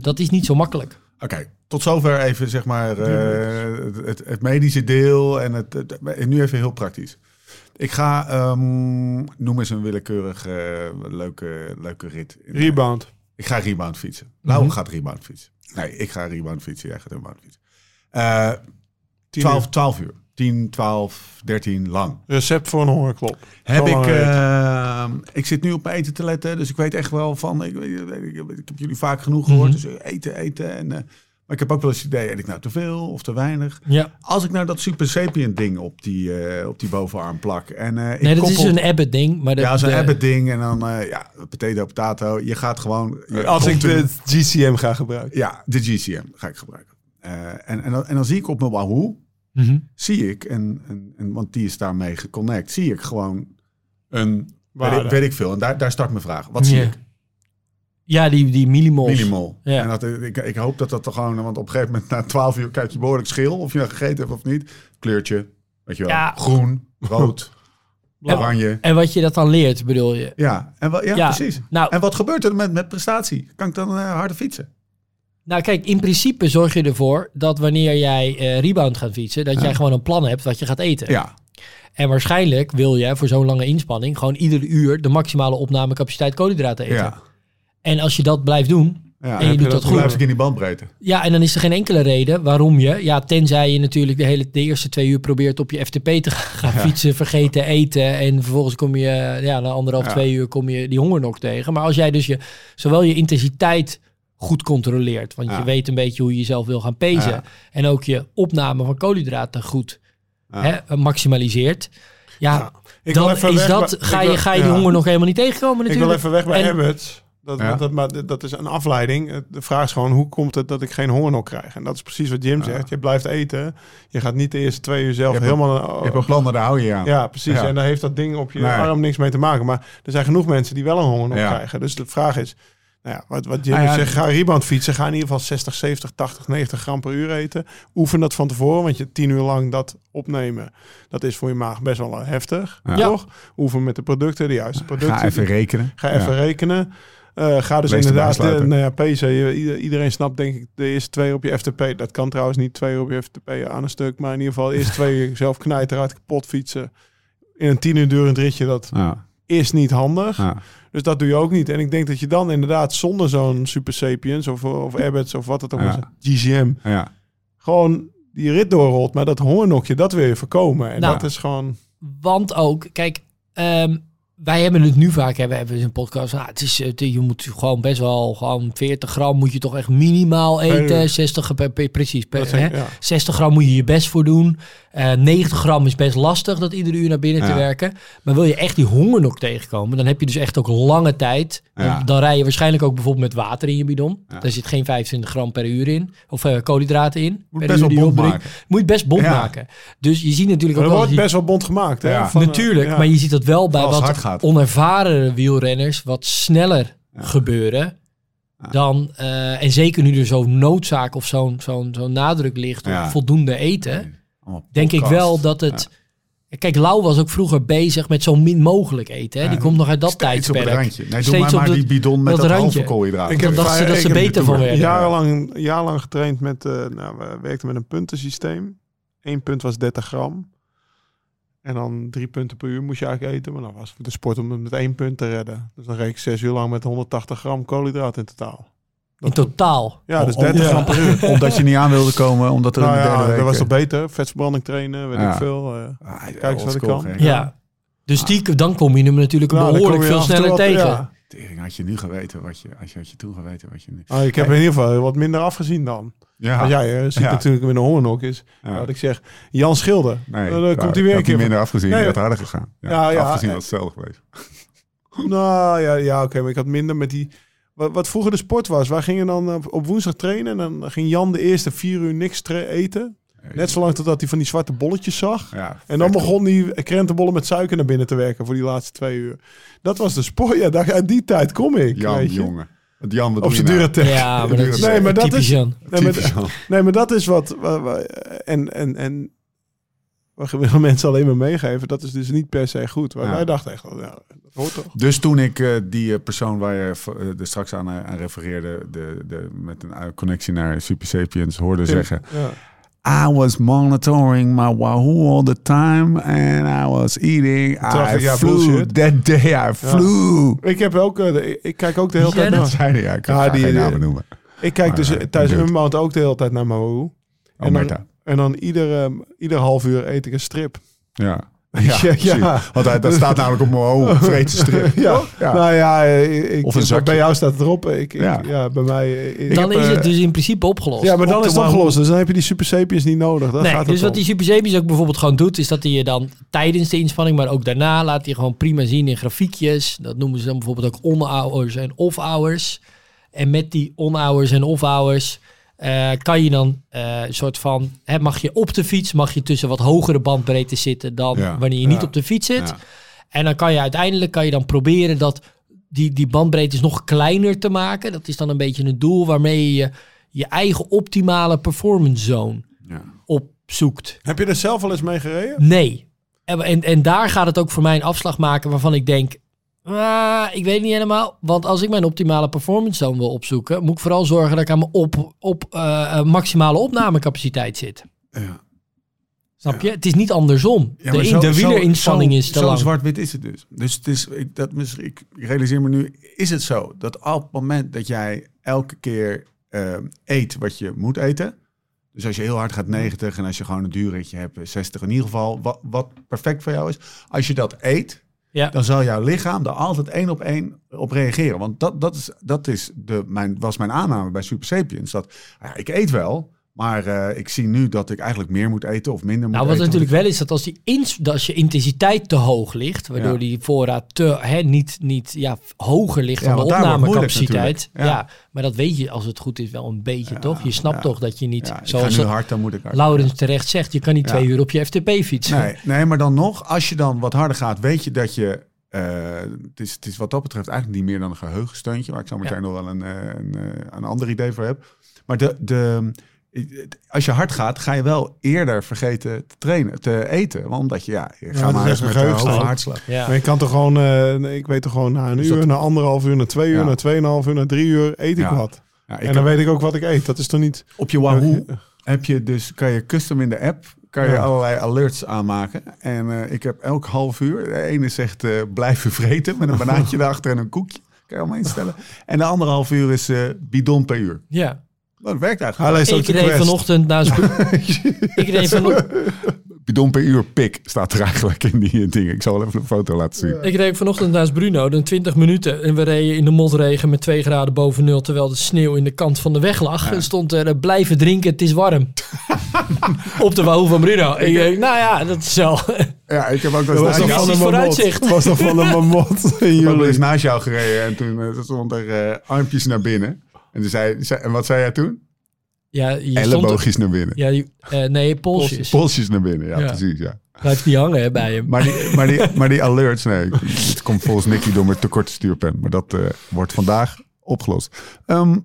[SPEAKER 4] dat is niet zo makkelijk.
[SPEAKER 1] Oké, tot zover even zeg maar eh, het, het, medische deel en het, het- en nu even heel praktisch. Ik ga, ehm, noem eens een willekeurig eh, leuke, leuke rit. In-
[SPEAKER 3] Rebound.
[SPEAKER 1] Ik ga rebound fietsen.
[SPEAKER 4] Mhm.
[SPEAKER 1] gaat rebound fietsen. Nee, ik ga rebound fietsen. Jij gaat rebound fietsen. Eh
[SPEAKER 3] Tien
[SPEAKER 1] 12,
[SPEAKER 3] uur.
[SPEAKER 1] 12 uur. 10, 12, 13 lang.
[SPEAKER 3] Recept voor een hongerklop.
[SPEAKER 1] Heb ik,
[SPEAKER 3] lang rit.
[SPEAKER 1] eh, ik zit nu op mijn eten te letten, dus ik weet echt wel van. Ik, ik, ik, ik heb jullie vaak genoeg gehoord.
[SPEAKER 4] Mhm.
[SPEAKER 1] Dus eten, eten. En, eh, maar ik heb ook wel eens het idee: eet ik nou te veel of te weinig?
[SPEAKER 4] Ja.
[SPEAKER 1] Als ik nou dat Super Sapient ding op die, eh, op die bovenarm plak. En, eh, ik
[SPEAKER 4] Nee, dat is een Abbott ding. Maar de,
[SPEAKER 1] ja, zo'n Abbott ding en dan eh, ja, potato, potato. Je gaat gewoon. je
[SPEAKER 3] Als ik de GCM ga gebruiken.
[SPEAKER 1] Ja, de GCM ga ik gebruiken. Eh, en, en, dan, en dan zie ik op mijn Wahoo,
[SPEAKER 4] Mhm.
[SPEAKER 1] zie ik, en, en, en, want die is daarmee geconnect, zie ik gewoon een, weet ik, weet ik veel. En daar, daar start mijn vraag. Wat zie ik?
[SPEAKER 4] Ja, die, die millimols.
[SPEAKER 1] Minimal.
[SPEAKER 4] Ja.
[SPEAKER 1] En dat, ik, ik hoop dat dat toch gewoon, want op een gegeven moment na 12 uur kijk je behoorlijk schil, of je nou gegeten hebt of niet. Kleurtje, weet je wel,
[SPEAKER 4] Ja.
[SPEAKER 1] groen, rood, <laughs> oranje.
[SPEAKER 4] En wat je dat dan leert, bedoel je?
[SPEAKER 1] Ja, en wat, ja,
[SPEAKER 4] Ja.
[SPEAKER 1] precies.
[SPEAKER 4] Nou,
[SPEAKER 1] En wat gebeurt er met, met prestatie? Kan ik dan eh, harder fietsen?
[SPEAKER 4] Nou, kijk, in principe zorg je ervoor dat wanneer jij eh, rebound gaat fietsen, dat jij gewoon een plan hebt wat je gaat eten.
[SPEAKER 1] Ja,
[SPEAKER 4] En waarschijnlijk wil je voor zo'n lange inspanning gewoon iedere uur de maximale opnamecapaciteit koolhydraten eten.
[SPEAKER 1] ja.
[SPEAKER 4] En als je dat blijft doen,
[SPEAKER 1] ja.
[SPEAKER 4] en je doet dat
[SPEAKER 1] dan
[SPEAKER 4] goed,
[SPEAKER 1] blijf ik in die bandbreedte.
[SPEAKER 4] ja, en dan is er geen enkele reden waarom je, ja, tenzij je natuurlijk de hele de eerste twee uur probeert op je FTP te gaan
[SPEAKER 1] Ja.
[SPEAKER 4] fietsen, vergeten eten en vervolgens kom je, ja, na anderhalf,
[SPEAKER 1] Ja.
[SPEAKER 4] twee uur kom je die honger nog tegen. Maar als jij dus je, zowel je intensiteit goed controleert, want
[SPEAKER 1] Ja.
[SPEAKER 4] je weet een beetje hoe je jezelf wil gaan pezen
[SPEAKER 1] Ja.
[SPEAKER 4] en ook je opname van koolhydraten goed
[SPEAKER 1] Ja.
[SPEAKER 4] hè, maximaliseert. Ja,
[SPEAKER 3] Ik wil
[SPEAKER 4] dan
[SPEAKER 3] even
[SPEAKER 4] is
[SPEAKER 3] weg
[SPEAKER 4] dat,
[SPEAKER 3] bij-
[SPEAKER 4] ga je,
[SPEAKER 3] wil-
[SPEAKER 4] ga je die
[SPEAKER 3] ja.
[SPEAKER 4] honger nog helemaal niet tegenkomen
[SPEAKER 3] Ik wil
[SPEAKER 4] natuurlijk.
[SPEAKER 3] even weg bij
[SPEAKER 4] En-.
[SPEAKER 3] Dat,
[SPEAKER 1] Ja.
[SPEAKER 3] dat, maar dat is een afleiding. De vraag is gewoon, hoe komt het dat ik geen hongernog krijg? En dat is precies wat Jim zegt. Je blijft eten. Je gaat niet de eerste twee uur zelf
[SPEAKER 1] Je
[SPEAKER 3] helemaal...
[SPEAKER 1] Je hebt een plan, daar hou je je aan.
[SPEAKER 3] Ja, precies.
[SPEAKER 1] Ja.
[SPEAKER 3] En daar heeft dat ding op je
[SPEAKER 1] Nee.
[SPEAKER 3] arm niks mee te maken. Maar er zijn genoeg mensen die wel een hongernog
[SPEAKER 1] Ja.
[SPEAKER 3] krijgen. Dus de vraag is, ja, wat, wat Jim
[SPEAKER 1] Nou ja,
[SPEAKER 3] zegt, ga rebound fietsen. Ga in ieder geval 60, 70, 80, 90 gram per uur eten. Oefen dat van tevoren, want je tien uur lang dat opnemen, dat is voor je maag best wel eh, heftig.
[SPEAKER 1] Ja.
[SPEAKER 3] Toch? Oefen met de producten, de juiste producten.
[SPEAKER 1] Ga even rekenen.
[SPEAKER 3] Ga even
[SPEAKER 1] Ja.
[SPEAKER 3] rekenen. Eh, ga dus inderdaad, de,
[SPEAKER 1] sluiten.
[SPEAKER 3] nou ja, PC, iedereen snapt denk ik de eerste twee op je FTP. Dat kan trouwens niet twee op je FTP aan een stuk. Maar in ieder geval de eerste <laughs> twee zelf knijter uit kapot fietsen. In een tien uur durend ritje, dat
[SPEAKER 1] Ja.
[SPEAKER 3] Is niet handig.
[SPEAKER 1] Ja.
[SPEAKER 3] Dus dat doe je ook niet. En ik denk dat je dan inderdaad zonder zo'n Super Sapiens of, of Abbots of wat het ook
[SPEAKER 1] Ja.
[SPEAKER 3] is, GCM,
[SPEAKER 1] Ja.
[SPEAKER 3] gewoon die rit doorrolt. Maar dat hongernokje, dat wil je voorkomen. En
[SPEAKER 4] Nou.
[SPEAKER 3] dat is gewoon...
[SPEAKER 4] Want ook, kijk, ehm, wij hebben het nu vaak, hè, we hebben een podcast. Nou, het is, het, je moet gewoon best wel, gewoon 40 gram moet je toch echt minimaal eten.
[SPEAKER 3] uur.
[SPEAKER 4] 60, per, per- precies, per, hè?
[SPEAKER 3] ja.
[SPEAKER 4] 60 gram moet je je best voor doen. Eh 90 gram is best lastig dat iedere uur naar binnen te werken. Maar wil je echt die hongernog tegenkomen, dan heb je dus echt ook lange tijd. Dan,
[SPEAKER 1] Ja.
[SPEAKER 4] dan rij je waarschijnlijk ook bijvoorbeeld met water in je bidon.
[SPEAKER 1] Ja.
[SPEAKER 4] Daar zit geen 25 gram per uur in. Of eh, koolhydraten in.
[SPEAKER 1] Moet best wel bond maken.
[SPEAKER 4] Moet je best bond
[SPEAKER 1] Ja.
[SPEAKER 4] maken. Dus je ziet natuurlijk ook
[SPEAKER 3] er
[SPEAKER 4] wel...
[SPEAKER 3] wordt
[SPEAKER 4] eens-
[SPEAKER 3] best wel bond gemaakt. Hè?
[SPEAKER 1] Ja.
[SPEAKER 3] Van, eh,
[SPEAKER 4] Natuurlijk,
[SPEAKER 3] ja.
[SPEAKER 4] maar je ziet dat wel bij
[SPEAKER 1] Als het
[SPEAKER 4] wat
[SPEAKER 1] hard gaat.
[SPEAKER 4] onervaren wielrenners wat sneller
[SPEAKER 1] Ja.
[SPEAKER 4] gebeuren.
[SPEAKER 1] Ja.
[SPEAKER 4] Dan, eh, en zeker nu er zo'n noodzaak of zo'n zo'n zo'n nadruk ligt op
[SPEAKER 1] Ja.
[SPEAKER 4] voldoende eten, denk ik wel dat het... Kijk, Lau was ook vroeger bezig met zo min mogelijk eten. Hè?
[SPEAKER 1] Ja.
[SPEAKER 4] Die komt nog uit dat
[SPEAKER 1] Steeds op het
[SPEAKER 4] tijdperk.
[SPEAKER 1] randje. Nee, doe maar,
[SPEAKER 4] op
[SPEAKER 1] maar
[SPEAKER 4] de-
[SPEAKER 1] die bidon met
[SPEAKER 4] dat
[SPEAKER 1] dat,
[SPEAKER 4] randje.
[SPEAKER 1] halve koolhydraten.
[SPEAKER 3] Ik heb
[SPEAKER 4] dacht ze dat ze beter van werden.
[SPEAKER 3] Jarenlang, jarenlang getraind met, eh nou, we werkten met een puntensysteem. Eén punt was 30 gram. En dan drie punten per uur moest je eigenlijk eten. Maar dan was het de sport om het met één punt te redden. Dus dan reed ik zes uur lang met 180 gram koolhydraten in totaal.
[SPEAKER 4] In totaal.
[SPEAKER 3] Ja, dus
[SPEAKER 1] Om-
[SPEAKER 3] 30
[SPEAKER 1] ja.
[SPEAKER 3] gram per uur. <laughs>
[SPEAKER 1] Omdat je niet aan wilde komen, omdat er
[SPEAKER 3] Nou
[SPEAKER 1] de derde
[SPEAKER 3] ja,
[SPEAKER 1] week...
[SPEAKER 3] dat was
[SPEAKER 1] eh,
[SPEAKER 3] toch beter? Vetverbranding trainen, weet
[SPEAKER 1] Ja.
[SPEAKER 3] ik veel. eh.
[SPEAKER 1] ah,
[SPEAKER 3] Kijk eens wat ik kan.
[SPEAKER 4] Ja. Dus die, dan kom je hem natuurlijk
[SPEAKER 3] Nou,
[SPEAKER 4] behoorlijk
[SPEAKER 3] je
[SPEAKER 4] veel sneller tegen.
[SPEAKER 3] ja.
[SPEAKER 1] Tering, had je nu geweten wat je... Als je, had je toen geweten wat je nu...
[SPEAKER 3] Ah, ik heb in ieder geval wat minder afgezien dan.
[SPEAKER 1] Ja.
[SPEAKER 3] Want jij eh, ziet
[SPEAKER 1] Ja.
[SPEAKER 3] natuurlijk met een hongernog is.
[SPEAKER 1] Ja.
[SPEAKER 3] Wat ik zeg, Jan Schilder.
[SPEAKER 1] Nee,
[SPEAKER 3] dan komt hij weer
[SPEAKER 1] ik
[SPEAKER 3] een keer.
[SPEAKER 1] minder afgezien,
[SPEAKER 3] Nee,
[SPEAKER 1] die had harder gegaan. Ja,
[SPEAKER 3] Ja, ja,
[SPEAKER 1] afgezien was hetzelfde geweest. <laughs>
[SPEAKER 3] Nou ja, ja oké, maar ik had minder met die. Wat, wat vroeger de sport was, wij gingen dan op, op woensdag trainen en dan ging Jan de eerste vier uur niks eten. Net zolang totdat hij van die zwarte bolletjes zag.
[SPEAKER 1] Ja,
[SPEAKER 3] En dan begon die krentenbollen met suiker naar binnen te werken voor die laatste twee uur. Dat was de sport. Ja, daar, uit die tijd kom ik.
[SPEAKER 1] Jan,
[SPEAKER 3] weet je.
[SPEAKER 1] jongen. Jan, wat
[SPEAKER 3] Op zijn
[SPEAKER 1] nou?
[SPEAKER 4] Ja, maar dat is
[SPEAKER 3] Nee, maar dat is-
[SPEAKER 4] Jan.
[SPEAKER 3] Nee, maar, nee, dat is wat. wa- wa- En, en, en we willen <laughs> mensen alleen maar meegeven. Dat is dus niet per se goed. Maar
[SPEAKER 1] Ja.
[SPEAKER 3] wij dachten echt, nou, dat hoort toch.
[SPEAKER 1] Dus toen ik eh, die eh, persoon waar je eh, straks aan, aan refereerde, de, de, met een connectie naar Super Sapiens, hoorde zeggen...
[SPEAKER 3] Ja.
[SPEAKER 1] I was monitoring my Wahoo all the time and I was eating.
[SPEAKER 3] dacht
[SPEAKER 1] I
[SPEAKER 3] ik, ja,
[SPEAKER 1] flew.
[SPEAKER 3] bullshit.
[SPEAKER 1] That day I flew.
[SPEAKER 3] Ik heb ook, de- ik kijk ook de hele tijd naar.
[SPEAKER 4] dat?
[SPEAKER 1] Zei hij, ja, ik
[SPEAKER 3] Ja,
[SPEAKER 1] ga
[SPEAKER 3] die-
[SPEAKER 1] geen namen noemen.
[SPEAKER 3] Ik kijk dus
[SPEAKER 1] Maar,
[SPEAKER 3] tijdens
[SPEAKER 1] dude.
[SPEAKER 3] een maand ook de hele tijd naar Mahou.
[SPEAKER 1] Oh,
[SPEAKER 3] En dan,
[SPEAKER 1] Marta.
[SPEAKER 3] En dan ieder, ieder half uur eet ik een strip.
[SPEAKER 1] Ja. <laughs>
[SPEAKER 3] Ja,
[SPEAKER 1] Ja. Want hij, dat staat namelijk op mijn hoofd. <laughs> Strip.
[SPEAKER 3] ja.
[SPEAKER 1] Ja.
[SPEAKER 3] nou ja, eh, ik,
[SPEAKER 1] Of een zakje.
[SPEAKER 3] bij jou staat het erop. Ik, ik-
[SPEAKER 1] Ja.
[SPEAKER 3] ja. bij mij. eh, ik
[SPEAKER 4] Dan
[SPEAKER 3] heb,
[SPEAKER 4] is
[SPEAKER 3] eh,
[SPEAKER 4] het dus in principe opgelost.
[SPEAKER 3] Ja, maar dan
[SPEAKER 1] op
[SPEAKER 3] is het opgelost. Dus dan heb je die Super Sapiens niet nodig. Dan
[SPEAKER 4] nee,
[SPEAKER 3] gaat
[SPEAKER 4] dus wat
[SPEAKER 3] om.
[SPEAKER 4] die Super Sapiens ook bijvoorbeeld gewoon doet, is dat hij je dan tijdens de inspanning, maar ook daarna laat hij gewoon prima zien in grafiekjes. Dat noemen ze dan bijvoorbeeld ook on-hours en off-hours. En met die on-hours en off-hours eh, kan je dan eh, een soort van, hè, mag je op de fiets, mag je tussen wat hogere bandbreedte zitten dan
[SPEAKER 1] Ja.
[SPEAKER 4] wanneer je niet op de fiets zit.
[SPEAKER 1] Ja.
[SPEAKER 4] En dan kan je uiteindelijk kan je dan proberen dat die, die bandbreedtes nog kleiner te maken. Dat is dan een beetje een doel waarmee je je eigen optimale performance zone
[SPEAKER 1] Ja.
[SPEAKER 4] opzoekt.
[SPEAKER 3] Heb je er zelf al eens mee gereden?
[SPEAKER 4] Nee. En, en, en daar gaat het ook voor mij een afslag maken waarvan ik denk... ah, ik weet niet helemaal. Want als ik mijn optimale performance zone wil opzoeken... moet ik vooral zorgen dat ik aan mijn op, op eh, eh, maximale opnamecapaciteit zit.
[SPEAKER 1] Ja.
[SPEAKER 4] Snap je? Het is niet andersom.
[SPEAKER 1] Ja,
[SPEAKER 4] de,
[SPEAKER 1] zo-
[SPEAKER 4] de
[SPEAKER 1] zo-
[SPEAKER 4] wielerinspanning
[SPEAKER 1] zo-
[SPEAKER 4] is te
[SPEAKER 1] zo
[SPEAKER 4] lang.
[SPEAKER 1] zwart-wit is het dus. Dus het is, ik, dat, ik realiseer me nu, is het zo dat op het moment dat jij elke keer eh, eet wat je moet eten, dus als je heel hard gaat 90 en als je gewoon een duurritje hebt, 60 in ieder geval, wat, wat perfect voor jou is, als je dat eet, Dan zal jouw lichaam er altijd één op één op reageren. Want dat, dat, is, dat is de, mijn, was mijn aanname bij Super Sapiens. Dat, ja, ik eet wel, Maar eh, ik zie nu dat ik eigenlijk meer moet eten of minder moet
[SPEAKER 4] Nou, wat
[SPEAKER 1] eten.
[SPEAKER 4] natuurlijk wel is, dat als, die ins, als je intensiteit te hoog ligt, waardoor
[SPEAKER 1] Ja.
[SPEAKER 4] die voorraad te, hè, niet, niet ja, hoger ligt
[SPEAKER 1] Ja,
[SPEAKER 4] dan de opnamecapaciteit. Ja. maar dat weet je als het goed is wel een beetje, toch? Je snapt toch dat je niet, zoals
[SPEAKER 1] nu hard, dan moet ik hard.
[SPEAKER 4] Laurens terecht zegt, je kan niet twee uur op je FTP fietsen.
[SPEAKER 1] Nee, nee, maar dan nog, als je dan wat harder gaat, weet je dat je... eh, het, is, het is wat dat betreft eigenlijk niet meer dan een geheugensteuntje, waar ik zo meteen nog wel een, eh, een, eh, een ander idee voor heb. Maar de, de, als je hard gaat, ga je wel eerder vergeten te trainen, te eten. Want omdat je, ja, je gaat maar eens
[SPEAKER 3] een
[SPEAKER 1] met de hoge hartslag.
[SPEAKER 4] Ja.
[SPEAKER 3] Maar je kan toch gewoon, eh, ik weet toch gewoon na een
[SPEAKER 1] Dus
[SPEAKER 3] uur,
[SPEAKER 1] dat-
[SPEAKER 3] na anderhalf uur, na twee uur,
[SPEAKER 1] Ja.
[SPEAKER 3] na tweeënhalf uur, na drie uur eet ik
[SPEAKER 1] Ja.
[SPEAKER 3] wat.
[SPEAKER 1] Ja, ik
[SPEAKER 3] en dan weet ik ook wat ik eet. Dat is toch niet...
[SPEAKER 1] Op je Wahoo heb je dus, kan je custom in de app, kan je
[SPEAKER 3] Ja.
[SPEAKER 1] allerlei alerts aanmaken. En eh, ik heb elk half uur, de ene zegt eh, blijven vreten met een banaantje <laughs> erachter en een koekje. Kan je allemaal instellen. En de andere half uur is eh, bidon per uur.
[SPEAKER 4] ja.
[SPEAKER 1] Nou, dat werkt
[SPEAKER 3] Hij
[SPEAKER 1] eigenlijk.
[SPEAKER 3] leest ook
[SPEAKER 4] Ik reed vanochtend naast... <laughs> ik reed vanochtend...
[SPEAKER 1] Bidon per uur pik staat er eigenlijk in die dingen. Ik zal wel even een foto laten zien.
[SPEAKER 4] Ik reed vanochtend naast Bruno, dan 20 minuten. En we reden in de motregen met 2 graden boven nul. Terwijl de sneeuw in de kant van de weg lag. En stond er, eh, blijven drinken, het is warm. <laughs> Op de wahoo van Bruno. Ik denk, nou ja, dat is wel...
[SPEAKER 1] Ja, ik heb ook wel
[SPEAKER 3] Dat
[SPEAKER 1] eens
[SPEAKER 3] was
[SPEAKER 1] naast
[SPEAKER 3] nog
[SPEAKER 1] jou-
[SPEAKER 3] van een
[SPEAKER 4] vooruitzicht.
[SPEAKER 3] Was nog van een mamot
[SPEAKER 1] ik heb eens naast jou gereden en toen eh, stond er eh, armpjes naar binnen. En, toen zei, zei- en wat zei jij toen?
[SPEAKER 4] Ja, je stond...
[SPEAKER 1] Elleboogjes naar binnen.
[SPEAKER 4] Ja, je- eh, nee, polsjes.
[SPEAKER 1] Polsjes naar binnen, ja,
[SPEAKER 4] Ja.
[SPEAKER 1] precies. Ja.
[SPEAKER 4] Blijft niet hangen hè, bij hem.
[SPEAKER 1] Maar die, maar, die, maar die alerts, nee. Het komt volgens Nicky door mijn tekorte stuurpen. Maar dat eh, wordt vandaag opgelost. Ehm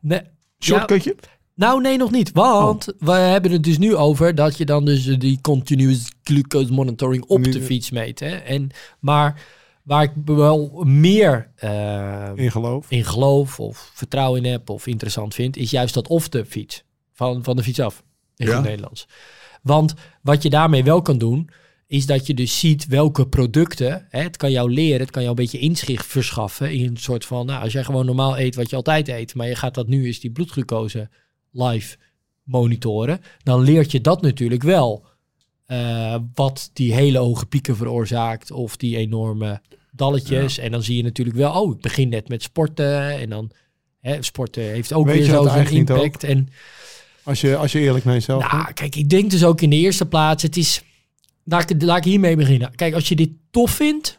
[SPEAKER 4] Nee,
[SPEAKER 1] shortcutje?
[SPEAKER 4] nou, nee, nog niet. Want we hebben het dus nu over dat je dan dus die continuous glucose monitoring op de fiets meet. Hè? En, maar waar ik wel meer eh,
[SPEAKER 3] In geloof.
[SPEAKER 4] in geloof of vertrouwen in heb of interessant vind, is juist dat of de fiets. Van, van de fiets af. In
[SPEAKER 1] Ja.
[SPEAKER 4] het Nederlands. Want wat je daarmee wel kan doen, is dat je dus ziet welke producten, hè, het kan jou leren, het kan jou een beetje inzicht verschaffen in een soort van, nou, als jij gewoon normaal eet wat je altijd eet, maar je gaat dat nu eens die bloedglucose live monitoren, dan leert je dat natuurlijk wel. Eh, wat die hele hoge pieken veroorzaakt of die enorme dalletjes. En dan zie je natuurlijk wel, oh, ik begin net met sporten en dan hè, sporten heeft ook
[SPEAKER 3] Weet
[SPEAKER 4] weer
[SPEAKER 3] je dat
[SPEAKER 4] zo zijn
[SPEAKER 3] eigenlijk niet
[SPEAKER 4] impact. En
[SPEAKER 3] Als je, als je eerlijk naar jezelf
[SPEAKER 4] nou, kijk, ik denk dus ook in de eerste plaats, het is, laat ik, laat ik hiermee beginnen. Kijk, als je dit tof vindt,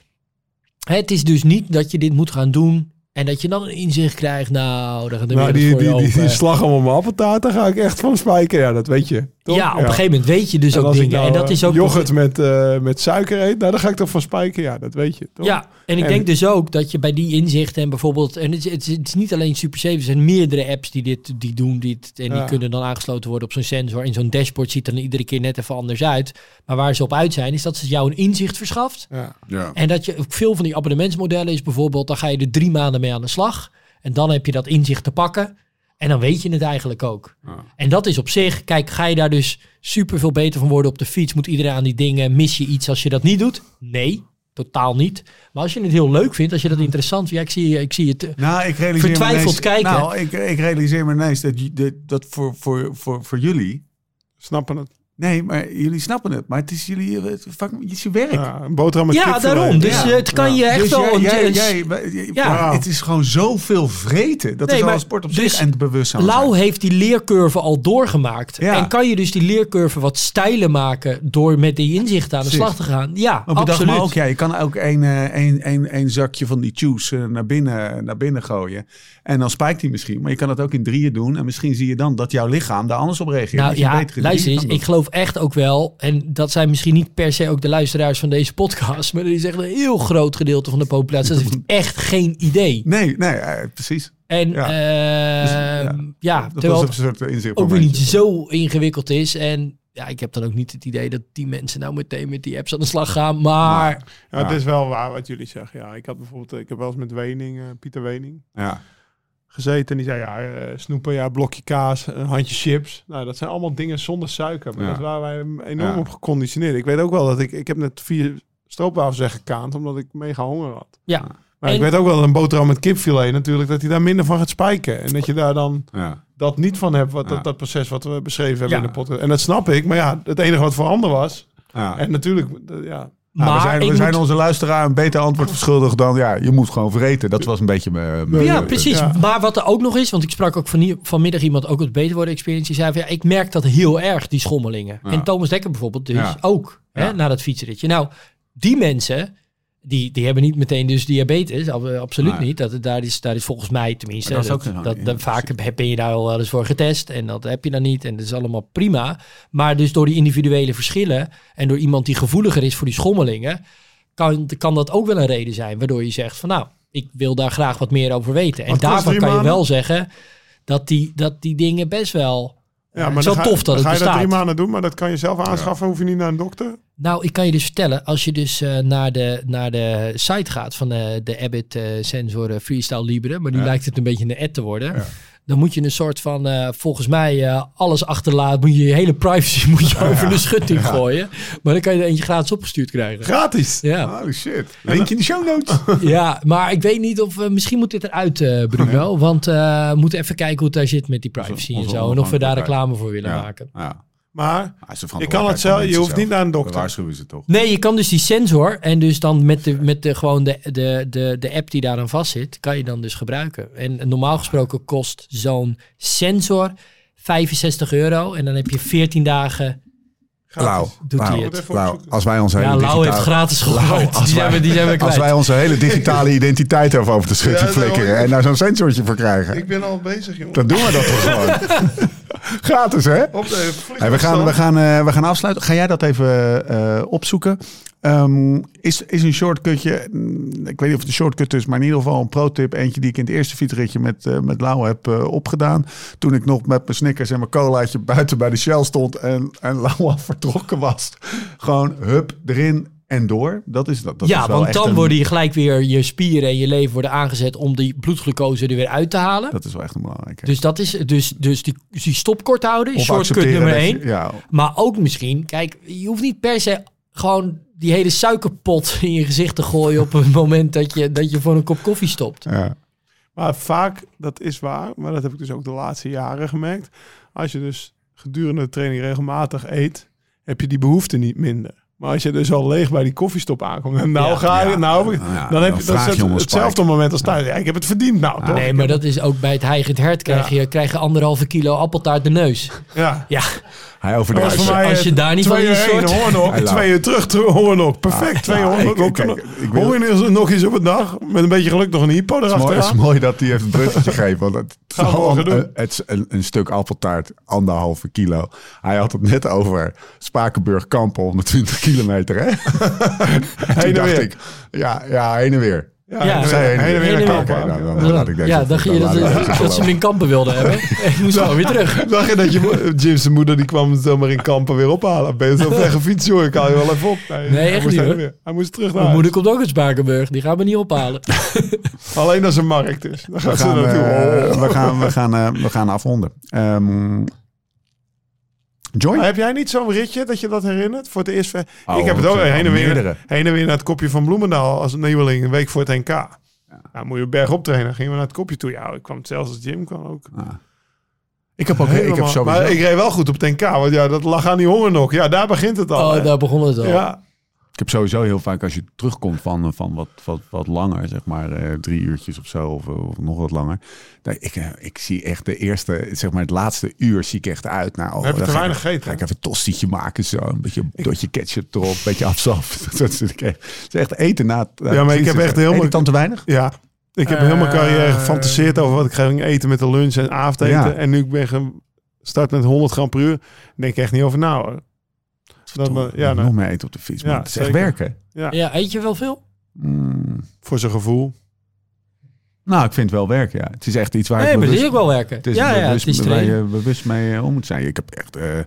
[SPEAKER 4] hè, het is dus niet dat je dit moet gaan doen en dat je dan een inzicht krijgt, nou, dan gaat
[SPEAKER 3] Nou, die,
[SPEAKER 4] voor
[SPEAKER 3] die, die, die slag om mijn appeltaart, daar ga ik echt van spijken. Ja, dat weet je. Toch?
[SPEAKER 4] ja, op een gegeven moment weet je dus
[SPEAKER 3] En
[SPEAKER 4] ook
[SPEAKER 3] als ik
[SPEAKER 4] dingen.
[SPEAKER 3] nou,
[SPEAKER 4] en dat
[SPEAKER 3] eh,
[SPEAKER 4] is ook
[SPEAKER 3] yoghurt met, eh, met suiker eet, nou, daar ga ik toch van spijken. Ja, dat weet je. Toch?
[SPEAKER 4] Ja, en ik
[SPEAKER 3] En-
[SPEAKER 4] denk dus ook dat je bij die inzichten en bijvoorbeeld, en het is, het is, het is niet alleen Super 7, er zijn meerdere apps die dit die doen, dit, en die
[SPEAKER 3] Ja.
[SPEAKER 4] kunnen dan aangesloten worden op zo'n sensor. In zo'n dashboard ziet er dan iedere keer net even anders uit. Maar waar ze op uit zijn, is dat ze jou een inzicht verschaft.
[SPEAKER 3] Ja.
[SPEAKER 1] Ja.
[SPEAKER 4] En dat je ook veel van die abonnementsmodellen is bijvoorbeeld, dan ga je er drie maanden mee aan de slag. En dan heb je dat inzicht te pakken. En dan weet je het eigenlijk ook.
[SPEAKER 1] Ja.
[SPEAKER 4] En dat is op zich, kijk, ga je daar dus super veel beter van worden op de fiets? Moet iedereen aan die dingen? Mis je iets als je dat niet doet? Nee, totaal niet. Maar als je het heel leuk vindt, als je dat interessant vindt, ja, ik zie, ik zie het.
[SPEAKER 1] Nou, ik realiseer me
[SPEAKER 4] Vertwijfeld
[SPEAKER 1] ineens-
[SPEAKER 4] kijken.
[SPEAKER 1] Nou, ik, ik realiseer me ineens dat, dat, dat voor, voor, voor, voor jullie...
[SPEAKER 3] Snappen het?
[SPEAKER 1] Nee, maar jullie snappen het. Maar het is jullie het, vak- het is je werk.
[SPEAKER 3] Ja, een boterham met
[SPEAKER 4] Ja, daarom. Dus
[SPEAKER 1] Ja.
[SPEAKER 4] eh, het kan je echt
[SPEAKER 1] Dus
[SPEAKER 4] wel.
[SPEAKER 1] jij,
[SPEAKER 4] een-
[SPEAKER 1] jij,
[SPEAKER 4] een-
[SPEAKER 1] jij- jij-
[SPEAKER 4] Ja.
[SPEAKER 1] maar het is gewoon zoveel vreten. Dat
[SPEAKER 4] Nee,
[SPEAKER 1] is al
[SPEAKER 4] maar
[SPEAKER 1] een sport op
[SPEAKER 4] dus
[SPEAKER 1] zich en het bewustzijn.
[SPEAKER 4] Lau heeft die leercurve al doorgemaakt.
[SPEAKER 1] Ja.
[SPEAKER 4] En kan je dus die leercurve wat steiler maken door met die inzichten aan de slag te gaan? Ja,
[SPEAKER 1] Maar
[SPEAKER 4] absoluut.
[SPEAKER 1] me ook, ja, je kan ook een, eh, een, een, een zakje van die juice eh, naar binnen, naar binnen gooien. En dan spijkt hij misschien. Maar je kan het ook in drieën doen. En misschien zie je dan dat jouw lichaam daar anders op reageert.
[SPEAKER 4] Nou
[SPEAKER 1] Dat
[SPEAKER 4] ja, luister eens. Ik geloof echt ook wel, en dat zijn misschien niet per se ook de luisteraars van deze podcast, maar er is echt een heel groot gedeelte van de populatie dat heeft <laughs> echt geen idee.
[SPEAKER 1] Nee, nee, eh, precies.
[SPEAKER 4] En
[SPEAKER 1] Ja.
[SPEAKER 4] ja,
[SPEAKER 1] Dus,
[SPEAKER 4] ja,
[SPEAKER 1] Dat
[SPEAKER 4] terwijl
[SPEAKER 1] was een
[SPEAKER 4] het
[SPEAKER 1] soort inzicht.
[SPEAKER 4] ook weer niet zo ingewikkeld is. En ja, ik heb dan ook niet het idee dat die mensen nou meteen met die apps aan de slag gaan. Maar
[SPEAKER 3] Ja, het is wel waar wat jullie zeggen. Ja, ik had bijvoorbeeld, ik heb wel eens met Wening, eh, Pieter Wening,
[SPEAKER 1] Ja.
[SPEAKER 3] Gezeten. En die zei, ja, eh, snoepen, ja, blokje kaas, een handje chips. Nou, dat zijn allemaal dingen zonder suiker. Maar
[SPEAKER 1] Ja.
[SPEAKER 3] dat is waar wij enorm
[SPEAKER 1] Ja.
[SPEAKER 3] op geconditioneerd. Ik weet ook wel dat ik, ik heb net vier stroopwafels weggekaand, omdat ik mega honger had.
[SPEAKER 4] ja,
[SPEAKER 3] Maar
[SPEAKER 4] En-
[SPEAKER 3] ik weet ook wel dat een boterham met kipfilet natuurlijk, dat hij daar minder van gaat spijken. En dat je daar dan
[SPEAKER 1] Ja.
[SPEAKER 3] dat niet van hebt, wat,
[SPEAKER 1] Ja.
[SPEAKER 3] dat, dat proces wat we beschreven hebben
[SPEAKER 4] Ja.
[SPEAKER 3] in de podcast. En dat snap ik, maar ja, het enige wat veranderd was.
[SPEAKER 1] Ja.
[SPEAKER 3] En natuurlijk, ja,
[SPEAKER 1] Nou,
[SPEAKER 4] maar
[SPEAKER 1] we zijn,
[SPEAKER 4] ik
[SPEAKER 1] we zijn
[SPEAKER 4] moet-
[SPEAKER 1] onze luisteraar een beter antwoord verschuldigd dan... ja, je moet gewoon vreten. Dat was een beetje mijn... mijn-
[SPEAKER 4] Ja, precies.
[SPEAKER 3] Ja.
[SPEAKER 4] Maar wat er ook nog is, want ik sprak ook van, vanmiddag iemand ook het Beter Worden Experience. Die zei van ja, ik merk dat heel erg, die schommelingen.
[SPEAKER 1] Ja.
[SPEAKER 4] En Thomas Dekker bijvoorbeeld dus
[SPEAKER 1] Ja.
[SPEAKER 4] ook,
[SPEAKER 1] Ja.
[SPEAKER 4] hè, na dat fietsritje. Nou, die mensen, die, die hebben niet meteen dus diabetes. Ab- Absoluut niet. Dat, daar, is, daar is volgens mij tenminste,
[SPEAKER 1] dat
[SPEAKER 4] dat,
[SPEAKER 1] ja,
[SPEAKER 4] vaak heb- ben je daar al wel eens voor getest. En dat heb je dan niet. En dat is allemaal prima. Maar dus door die individuele verschillen en door iemand die gevoeliger is voor die schommelingen, kan, kan dat ook wel een reden zijn waardoor je zegt van nou, ik wil daar graag wat meer over weten. En daarvan kan je wel zeggen dat die, dat die dingen best wel...
[SPEAKER 3] Ja,
[SPEAKER 4] het
[SPEAKER 3] maar
[SPEAKER 4] is
[SPEAKER 3] dan
[SPEAKER 4] wel tof dat het
[SPEAKER 3] ga je dat drie maanden doen, maar dat kan je zelf aanschaffen. Hoef je niet naar een dokter.
[SPEAKER 4] Nou, ik kan je dus vertellen, als je dus eh, naar, de, naar de site gaat van de, de Abbott eh, Sensor eh, Freestyle Libre, maar nu
[SPEAKER 1] Ja.
[SPEAKER 4] lijkt het een beetje een ad te worden.
[SPEAKER 1] Ja.
[SPEAKER 4] Dan moet je een soort van, eh, volgens mij, eh, alles achterlaten. Moet je je hele privacy <laughs> moet je over de schutting gooien. Maar dan kan je er eentje gratis opgestuurd krijgen.
[SPEAKER 3] Gratis.
[SPEAKER 4] Ja.
[SPEAKER 1] Holy shit. Linkje in de show notes. <laughs>
[SPEAKER 4] ja, maar ik weet niet of... eh, misschien moet dit eruit, Bruno. Want we moeten even kijken hoe het daar zit met die privacy en
[SPEAKER 1] Onze
[SPEAKER 4] zo. En of we daar reclame voor willen maken.
[SPEAKER 1] Ja.
[SPEAKER 3] Maar je kan het zelf, je hoeft niet naar een
[SPEAKER 1] We
[SPEAKER 3] dokter.
[SPEAKER 1] waarschuwen ze toch.
[SPEAKER 4] Nee, je kan dus die sensor en dus dan met de, met de, gewoon de, de, de, de app die daaraan vast zit, kan je dan dus gebruiken. En normaal gesproken kost zo'n sensor 65 euro en dan heb je 14 dagen.
[SPEAKER 1] Lau,
[SPEAKER 4] Doet hij
[SPEAKER 1] Lau,
[SPEAKER 4] het.
[SPEAKER 1] Als wij onze hele
[SPEAKER 4] Ja, heeft
[SPEAKER 1] digitale...
[SPEAKER 4] gratis
[SPEAKER 1] als
[SPEAKER 4] Die zijn
[SPEAKER 1] wij-
[SPEAKER 4] we, die zijn we <laughs>
[SPEAKER 1] Als wij onze hele digitale <laughs> identiteit even over de schutting
[SPEAKER 3] Ja, daarom-
[SPEAKER 1] flikkeren... en daar zo'n sensortje voor krijgen...
[SPEAKER 3] Ik ben al bezig, jongen.
[SPEAKER 1] dan doen we dat toch <laughs> gewoon. <laughs> Gratis, hè?
[SPEAKER 3] Op de
[SPEAKER 1] Hey, we, gaan, we, gaan, eh, we gaan afsluiten. Ga jij dat even eh, opzoeken? Ehm, is, is een shortcutje, mm, ik weet niet of het een shortcut is, maar in ieder geval een pro-tip. Eentje die ik in het eerste fietsritje met, eh met Lau heb opgedaan. Toen ik nog met mijn Snickers en mijn colaatje buiten bij de Shell stond en, en Lau al vertrokken was. Gewoon hup, erin en door. Dat is, dat, dat
[SPEAKER 4] ja,
[SPEAKER 1] is wel
[SPEAKER 4] want dan
[SPEAKER 1] een-
[SPEAKER 4] worden je gelijk weer je spieren en je leven worden aangezet om die bloedglucose er weer uit te halen.
[SPEAKER 1] Dat is wel echt een belangrijke.
[SPEAKER 4] Dus dat is dus, dus die, die stop kort houden, is shortcut nummer
[SPEAKER 1] je-
[SPEAKER 4] 1.
[SPEAKER 1] Ja,
[SPEAKER 4] Maar ook misschien, kijk, je hoeft niet per se gewoon die hele suikerpot <laughs> in je gezicht te gooien op het moment dat je, dat je voor een kop koffie stopt.
[SPEAKER 1] ja.
[SPEAKER 3] Maar vaak, dat is waar, maar dat heb ik dus ook de laatste jaren gemerkt. Als je dus gedurende de training regelmatig eet, heb je die behoefte niet minder. Maar als je dus al leeg bij die koffiestop aankomt, nou
[SPEAKER 4] Ja.
[SPEAKER 3] ga je,
[SPEAKER 1] Ja.
[SPEAKER 3] nou,
[SPEAKER 1] Nou ja,
[SPEAKER 3] dan heb
[SPEAKER 1] dan
[SPEAKER 3] je dat
[SPEAKER 1] vraag
[SPEAKER 3] is
[SPEAKER 1] je een
[SPEAKER 3] het- hetzelfde moment als thuis. Ja, ik heb het verdiend, nou toch?
[SPEAKER 4] Nee, maar dat is ook bij het heigend hert krijg je, krijg je anderhalve kilo appeltaart de neus.
[SPEAKER 3] Ja.
[SPEAKER 4] Ja,
[SPEAKER 1] Hij
[SPEAKER 3] Dat
[SPEAKER 1] overdrijft.
[SPEAKER 3] mij
[SPEAKER 4] als je daar niet van
[SPEAKER 3] twee heen,
[SPEAKER 4] soort-
[SPEAKER 3] hoornok, twee uur terug, terug, hoornok. Perfect, twee
[SPEAKER 1] ja,
[SPEAKER 3] hoornok.
[SPEAKER 1] ik- ik wil-
[SPEAKER 3] Honger nog eens op het dag, met een beetje geluk nog een hypo
[SPEAKER 1] Het is, mooi, het is mooi dat hij heeft een bruggetje <laughs> geeft. Want het,
[SPEAKER 3] doen.
[SPEAKER 1] een, het is een, een stuk appeltaart, anderhalve kilo. Hij had het net over Spakenburg Kampen, 120 kilometer. Hè? <laughs> Toen
[SPEAKER 3] en
[SPEAKER 1] dacht
[SPEAKER 3] weer.
[SPEAKER 1] ik, ja, ja, heen en weer.
[SPEAKER 3] Ja,
[SPEAKER 4] Ja.
[SPEAKER 3] heen en
[SPEAKER 1] Zij
[SPEAKER 3] weer, heen en weer naar
[SPEAKER 4] Heen en
[SPEAKER 3] kampen.
[SPEAKER 1] Oké, nou, dan, dan
[SPEAKER 4] ja dacht je dat, dat ze hem in kampen wilden hebben? <laughs> Ik moest gewoon weer terug. <laughs>
[SPEAKER 3] Zag je dat je Jim's moeder die kwam zomaar in kampen weer ophalen? Ben je zo ver gefietst, joh? Ik haal je wel even op. Nee, hij
[SPEAKER 4] echt
[SPEAKER 3] moest
[SPEAKER 4] niet,
[SPEAKER 3] heen en
[SPEAKER 4] hoor.
[SPEAKER 3] weer. Hij moest terug naar
[SPEAKER 4] Mijn moeder komt ook uit Spakenburg, die gaan we niet ophalen.
[SPEAKER 3] Alleen als een markt is. Dan
[SPEAKER 1] We
[SPEAKER 3] ze
[SPEAKER 1] gaan,
[SPEAKER 3] naartoe.
[SPEAKER 1] eh,
[SPEAKER 3] Oh.
[SPEAKER 1] we gaan, we gaan, eh, we gaan afronden. Ehm Joy?
[SPEAKER 3] Maar heb jij niet zo'n ritje dat je dat herinnert? Voor het eerst. ver-
[SPEAKER 1] Oh,
[SPEAKER 3] ik heb het ook
[SPEAKER 1] eh,
[SPEAKER 3] heen en, weer,
[SPEAKER 1] meerdere.
[SPEAKER 3] heen en weer naar het kopje van Bloemendaal als nieuweling. Een week voor het NK. Nou, moet je bergop trainen. Gingen we naar het kopje toe. Ja, ik kwam zelfs als Jim kwam ook.
[SPEAKER 1] Ik heb ook ik heb sowieso...
[SPEAKER 3] Maar ik reed wel goed op het NK. Want ja, dat lag aan die honger nog. Ja, daar begint het al.
[SPEAKER 4] Oh,
[SPEAKER 3] hè.
[SPEAKER 4] daar begon het al.
[SPEAKER 3] ja.
[SPEAKER 1] Ik heb sowieso heel vaak als je terugkomt van, eh, van wat, wat, wat langer, zeg maar eh, drie uurtjes of zo, of, of nog wat langer. Ik, eh, ik zie echt de eerste, zeg maar het laatste uur zie ik echt uit. Nou, oh,
[SPEAKER 3] Heb je
[SPEAKER 1] dan
[SPEAKER 3] te
[SPEAKER 1] ga
[SPEAKER 3] weinig gegeten,
[SPEAKER 1] Ga ik even een tostietje maken zo, een beetje dotje ketchup erop, een beetje afzaf. <laughs> dat zit ik echt. Het is echt eten na
[SPEAKER 3] Ja, maar ik heb echt helemaal-
[SPEAKER 1] dan te weinig?
[SPEAKER 3] Ja, ik heb
[SPEAKER 1] Eh,
[SPEAKER 3] heel mijn carrière gefantaseerd over wat ik ging eten met de lunch en avondeten.
[SPEAKER 1] Ja.
[SPEAKER 3] En nu ik ben gestart met 100 gram per uur, denk ik echt niet over na hoor. Dan, eh, ja,
[SPEAKER 1] nog
[SPEAKER 3] nou,
[SPEAKER 1] meer eten op de fiets, maar
[SPEAKER 3] Ja,
[SPEAKER 1] het is echt werken.
[SPEAKER 3] ja,
[SPEAKER 4] Ja, eet je wel veel?
[SPEAKER 1] Mm.
[SPEAKER 3] voor zijn gevoel.
[SPEAKER 1] Nou, ik vind het wel werken, ja. Het is echt iets waar
[SPEAKER 4] Nee,
[SPEAKER 1] ik bewust-
[SPEAKER 4] ook wel werken.
[SPEAKER 1] Het is
[SPEAKER 4] ja, ja,
[SPEAKER 1] bewust,
[SPEAKER 4] het is
[SPEAKER 1] waar je bewust mee eh, om moet zijn. Ik heb echt, eh,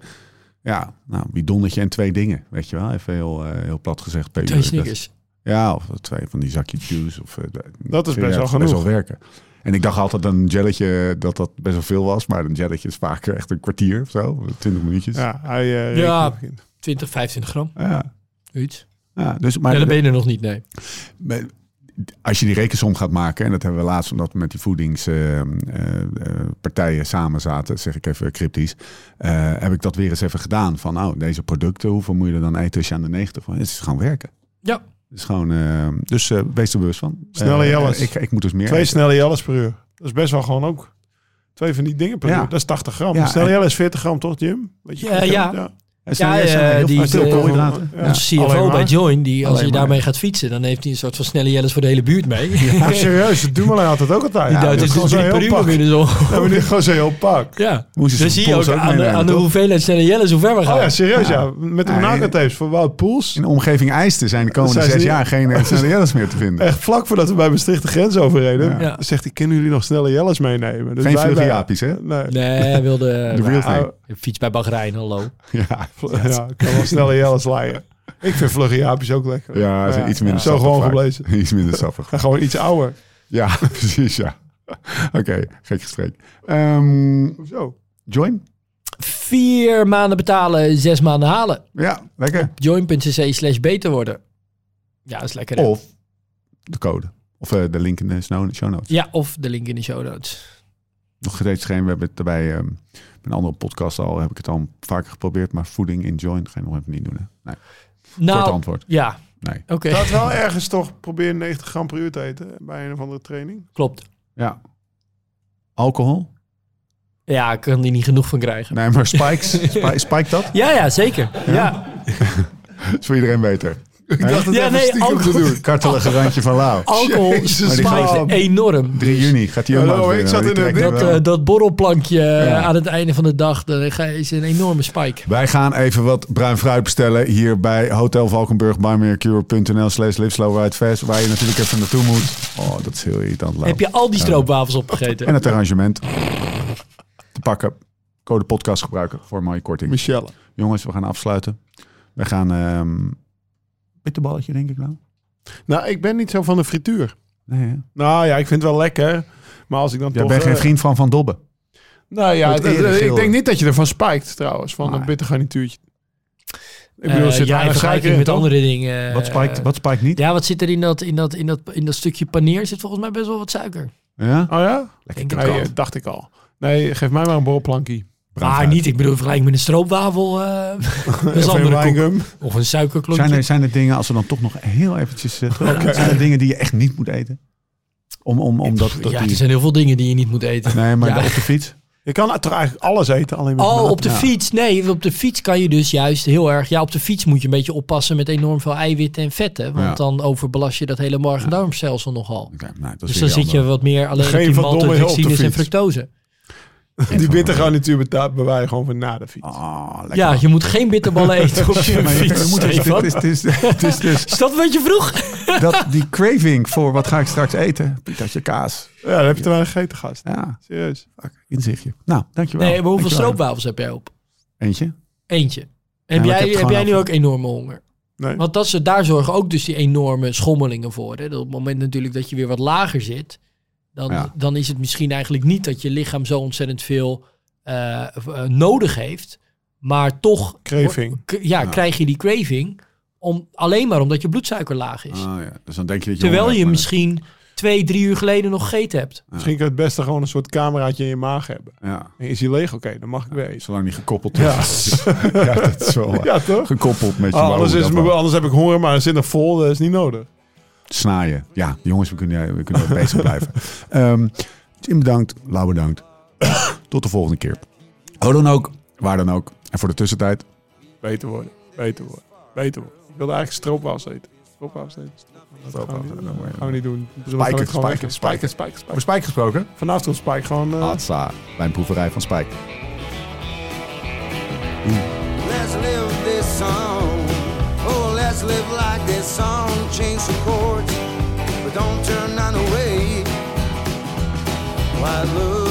[SPEAKER 1] ja, nou, bidonnetje en twee dingen, weet je wel. Even heel, eh, heel plat gezegd. per
[SPEAKER 4] Twee sneakers.
[SPEAKER 1] Ja, of twee van die zakje juice. Of, eh,
[SPEAKER 3] Dat is
[SPEAKER 1] ja,
[SPEAKER 3] best wel genoeg.
[SPEAKER 1] wel werken. En ik dacht altijd een jelletje dat dat best wel veel was. Maar een jelletje is vaak echt een kwartier of zo. Twintig minuutjes.
[SPEAKER 3] Ja, hij eh,
[SPEAKER 4] Ja.
[SPEAKER 3] Rekent begint.
[SPEAKER 4] 20, 25 gram.
[SPEAKER 1] Ja,
[SPEAKER 4] Iets.
[SPEAKER 1] ja, dus, maar
[SPEAKER 4] ja, dan ben je er nog niet, nee.
[SPEAKER 1] met- als je die rekensom gaat maken, en dat hebben we laatst omdat we met die voedingspartijen samen zaten, zeg ik even cryptisch, eh, heb ik dat weer eens even gedaan. Van nou, deze producten, hoeveel moet je er dan eten als je aan de 90 van? Het is gewoon werken.
[SPEAKER 4] Ja.
[SPEAKER 1] Dus gewoon, eh, dus eh, wees er bewust van.
[SPEAKER 3] Snelle
[SPEAKER 1] Eh,
[SPEAKER 3] Jelles.
[SPEAKER 1] ik, ik moet dus meer
[SPEAKER 3] Twee
[SPEAKER 1] eten.
[SPEAKER 3] snelle Jelles per uur. Dat is best wel gewoon ook twee van die dingen per
[SPEAKER 1] Ja.
[SPEAKER 3] uur. Dat is 80 gram.
[SPEAKER 1] Ja,
[SPEAKER 3] snelle Jelles is 40 gram, toch, Jim? Weet je,
[SPEAKER 4] Ja,
[SPEAKER 3] goed,
[SPEAKER 4] ja. Eh, die- de-
[SPEAKER 1] koolhydraten.
[SPEAKER 3] Ja.
[SPEAKER 4] Onze
[SPEAKER 3] Alleen
[SPEAKER 4] CFO bij Join, die als je
[SPEAKER 1] maar.
[SPEAKER 4] daarmee gaat fietsen, dan heeft hij een soort van snelle jelles voor de hele buurt mee.
[SPEAKER 3] Ja, <laughs> serieus. Dat doen we had het ook altijd.
[SPEAKER 4] Die
[SPEAKER 3] Ja,
[SPEAKER 4] duidt
[SPEAKER 3] is gewoon
[SPEAKER 4] dus drie per
[SPEAKER 3] heel
[SPEAKER 4] uur
[SPEAKER 3] pak.
[SPEAKER 4] binnen zo.
[SPEAKER 3] Ja, maar dit is gewoon zo'n heel pak.
[SPEAKER 4] Ja. Dan zie je ook aan de, aan de hoeveelheid snelle jelles hoe ver we gaan.
[SPEAKER 3] Oh ja, serieus ja. Met de
[SPEAKER 1] Ja,
[SPEAKER 3] nagelstapes voor Wout Poels.
[SPEAKER 1] In de omgeving IJsten zijn de komende zes jaar geen eh, <laughs> snelle Jelles meer te vinden.
[SPEAKER 3] Echt vlak voordat we bij Maastricht de grens overreden. Zegt hij, kunnen jullie nog snelle Jelles meenemen? Dus
[SPEAKER 1] Geen jaapjes, hè?
[SPEAKER 3] Nee.
[SPEAKER 4] Nee, hij wilde <laughs>
[SPEAKER 1] De real thing.
[SPEAKER 4] fiets bij Bahrein, hallo.
[SPEAKER 1] Ja,
[SPEAKER 3] Ja, ik kan wel snelle Jelles leiden. Ik vind vlugge jaapjes ook lekker.
[SPEAKER 1] ja, ze
[SPEAKER 3] Maar
[SPEAKER 1] iets minder
[SPEAKER 3] Zo gewoon
[SPEAKER 1] vaak.
[SPEAKER 3] geblezen. <laughs>
[SPEAKER 1] Iets minder sappig.
[SPEAKER 3] En gewoon iets ouder.
[SPEAKER 1] Ja, <laughs> precies, ja. <laughs> Oké, gek gestreek. Ehm,
[SPEAKER 3] Hoezo?
[SPEAKER 1] join?
[SPEAKER 4] Vier maanden betalen, zes maanden halen.
[SPEAKER 1] Ja, lekker.
[SPEAKER 4] Join.cc slash beter worden. Ja, dat is lekker. hè?
[SPEAKER 1] Of de code. Of eh, de link in de show notes.
[SPEAKER 4] Ja, of de link in de show notes.
[SPEAKER 1] Nog steeds geen, we hebben het erbij, ehm, een andere podcast al, heb ik het al vaker geprobeerd, maar voeding in join ga je nog even niet doen. Hè? Nee, kort
[SPEAKER 4] Nou,
[SPEAKER 1] antwoord.
[SPEAKER 4] ja,
[SPEAKER 1] Nee.
[SPEAKER 4] oké.
[SPEAKER 3] Dat wel ergens toch proberen 90 gram per uur te eten bij een of andere training.
[SPEAKER 4] Klopt.
[SPEAKER 1] Ja. Alcohol?
[SPEAKER 4] Ja, ik kan die niet genoeg van krijgen.
[SPEAKER 1] Nee, maar spikes? <laughs> Spi- spike dat?
[SPEAKER 4] Ja, ja, zeker. Ja, <laughs>
[SPEAKER 1] is voor iedereen beter.
[SPEAKER 3] Ik dacht het
[SPEAKER 4] Ja, nee,
[SPEAKER 3] stiekem te
[SPEAKER 4] alcohol-
[SPEAKER 3] doen.
[SPEAKER 1] Kartelige randje van Lau. <laughs>
[SPEAKER 4] alcohol spijt enorm.
[SPEAKER 1] 3 juni gaat hij ook
[SPEAKER 3] ik zat in
[SPEAKER 1] hem
[SPEAKER 4] Dat, eh, dat borrelplankje eh,
[SPEAKER 1] Ja.
[SPEAKER 4] aan het einde van de dag, dan is een enorme spike.
[SPEAKER 1] Wij gaan even wat bruin fruit bestellen hier bij Hotel Valkenburg, slash waar je natuurlijk even naartoe moet. Oh, dat is heel irritant. Lau.
[SPEAKER 4] Heb je al die stroopwafels opgegeten?
[SPEAKER 1] En het arrangement te pakken. Code podcast gebruiken voor een mooie korting.
[SPEAKER 3] Michelle.
[SPEAKER 1] Jongens, we gaan afsluiten. We gaan... ehm bitterballetje, denk ik nou.
[SPEAKER 3] Nou, ik ben niet zo van de frituur.
[SPEAKER 1] Nee, hè?
[SPEAKER 3] Nou ja, ik vind het wel lekker. Maar als ik dan
[SPEAKER 1] Jij
[SPEAKER 3] toch...
[SPEAKER 1] bent geen
[SPEAKER 3] eh,
[SPEAKER 1] vriend van Van Dobbe.
[SPEAKER 3] Nou ja, ik denk niet dat je ervan spijkt trouwens. Van een bitter garnituurtje. Ik
[SPEAKER 4] Eh,
[SPEAKER 3] bedoel, er zit
[SPEAKER 4] ja, in met
[SPEAKER 3] toch?
[SPEAKER 4] andere dingen.
[SPEAKER 1] Wat spijkt, wat spijkt niet?
[SPEAKER 4] Ja, wat zit er in dat, in, dat, in, dat, in dat stukje paneer? Zit volgens mij best wel wat suiker.
[SPEAKER 1] Ja?
[SPEAKER 3] Oh ja?
[SPEAKER 1] Lekker
[SPEAKER 4] Denk
[SPEAKER 3] Nee,
[SPEAKER 1] krokant.
[SPEAKER 3] eh, dacht ik al. Nee, geef mij maar een borrelplankie.
[SPEAKER 4] Maar niet, ik bedoel, in vergelijking met een stroopwafel. eh <laughs> is
[SPEAKER 3] Of een
[SPEAKER 4] andere koek.
[SPEAKER 3] wijngum.
[SPEAKER 4] Of een suikerklontje.
[SPEAKER 1] Zijn er, zijn er dingen, als we dan toch nog heel eventjes... eh, Zijn er dingen die je echt niet moet eten? Om, om, om dat, dat
[SPEAKER 4] ja,
[SPEAKER 1] die-
[SPEAKER 4] er zijn heel veel dingen die je niet moet eten.
[SPEAKER 1] Nee, maar
[SPEAKER 4] Ja.
[SPEAKER 1] op de fiets?
[SPEAKER 3] Je kan toch eigenlijk alles eten, alleen met
[SPEAKER 4] Oh,
[SPEAKER 3] maat.
[SPEAKER 4] op de
[SPEAKER 1] Ja.
[SPEAKER 4] fiets. Nee, op de fiets kan je dus juist heel erg... Ja, op de fiets moet je een beetje oppassen met enorm veel eiwitten en vetten. Want
[SPEAKER 1] Ja.
[SPEAKER 4] dan overbelast je dat hele maag-darmstelsel nogal.
[SPEAKER 1] Oké, nou,
[SPEAKER 4] Dus dan zit je wat meer alleen
[SPEAKER 3] Geen
[SPEAKER 4] op die maltodextrines en fructose. <laughs>
[SPEAKER 3] Die bitter garnituur beta- bewaar je gewoon voor na de fiets.
[SPEAKER 1] Ah, lekker.
[SPEAKER 4] Ja, je moet geen bitterballen <laughs> eten op je fiets.
[SPEAKER 1] je moet
[SPEAKER 4] Stefan.
[SPEAKER 1] het, is, het, is, het is dus
[SPEAKER 4] Is dat wat je vroeg?
[SPEAKER 1] dat, die craving voor wat ga ik straks eten? Pietertje kaas.
[SPEAKER 3] Ja, dan heb je te weinig gegeten, gast.
[SPEAKER 1] Ja,
[SPEAKER 3] Serieus.
[SPEAKER 1] fuck, inzichtje. Nou, dankjewel.
[SPEAKER 4] Nee, maar hoeveel stroopwafels heb jij op?
[SPEAKER 1] Eentje?
[SPEAKER 4] Eentje. Heb jij,
[SPEAKER 1] heb
[SPEAKER 4] jij nu ook enorme honger?
[SPEAKER 3] Nee.
[SPEAKER 4] Want dat ze, daar zorgen ook dus die enorme schommelingen voor. Hè? Dat op het moment natuurlijk dat je weer wat lager zit, dan,
[SPEAKER 1] Ja.
[SPEAKER 4] dan is het misschien eigenlijk niet dat je lichaam zo ontzettend veel eh, eh, nodig heeft. Maar toch
[SPEAKER 3] Craving.
[SPEAKER 4] ja,
[SPEAKER 1] Ja.
[SPEAKER 4] krijg je die craving om, alleen maar omdat je bloedsuiker laag is.
[SPEAKER 1] Oh ja, dus dan denk je dat je
[SPEAKER 4] Terwijl je misschien twee, drie uur geleden nog gegeten hebt.
[SPEAKER 3] Misschien kan je het beste gewoon een soort cameraatje in je maag hebben.
[SPEAKER 1] Ja,
[SPEAKER 3] En is die leeg? Oké, dan mag ik weer eten.
[SPEAKER 1] zolang niet gekoppeld
[SPEAKER 3] Ja.
[SPEAKER 1] is. <laughs> Ja, dat is wel.
[SPEAKER 3] Ja, toch?
[SPEAKER 1] Gekoppeld met je
[SPEAKER 3] Oh, anders, is, anders heb ik honger, maar zit nog vol. Dat is niet nodig.
[SPEAKER 1] Snaaien. Ja, jongens, we kunnen, we kunnen bezig blijven. <laughs> Ehm Tim bedankt, Lau bedankt. <coughs> Tot de volgende keer. Hoe dan ook, waar dan ook. En voor de tussentijd,
[SPEAKER 3] Beter worden. Beter worden. Beter worden. Ik wilde eigenlijk stroopwafels eten. Stroopwafels eten. Dat gaan we niet-
[SPEAKER 1] Stroopwafels,
[SPEAKER 3] gaan we niet doen. Dus
[SPEAKER 1] Spijker, spijker,
[SPEAKER 3] spijker, spijker,
[SPEAKER 1] over
[SPEAKER 3] spijker.
[SPEAKER 1] Spijk gesproken.
[SPEAKER 3] Vanavond Spike gewoon... eh,
[SPEAKER 1] Hatsa, bij een proeverij van Spijk.
[SPEAKER 2] Let's live this song. live like this song. Change the chords, but don't turn none away. Why look?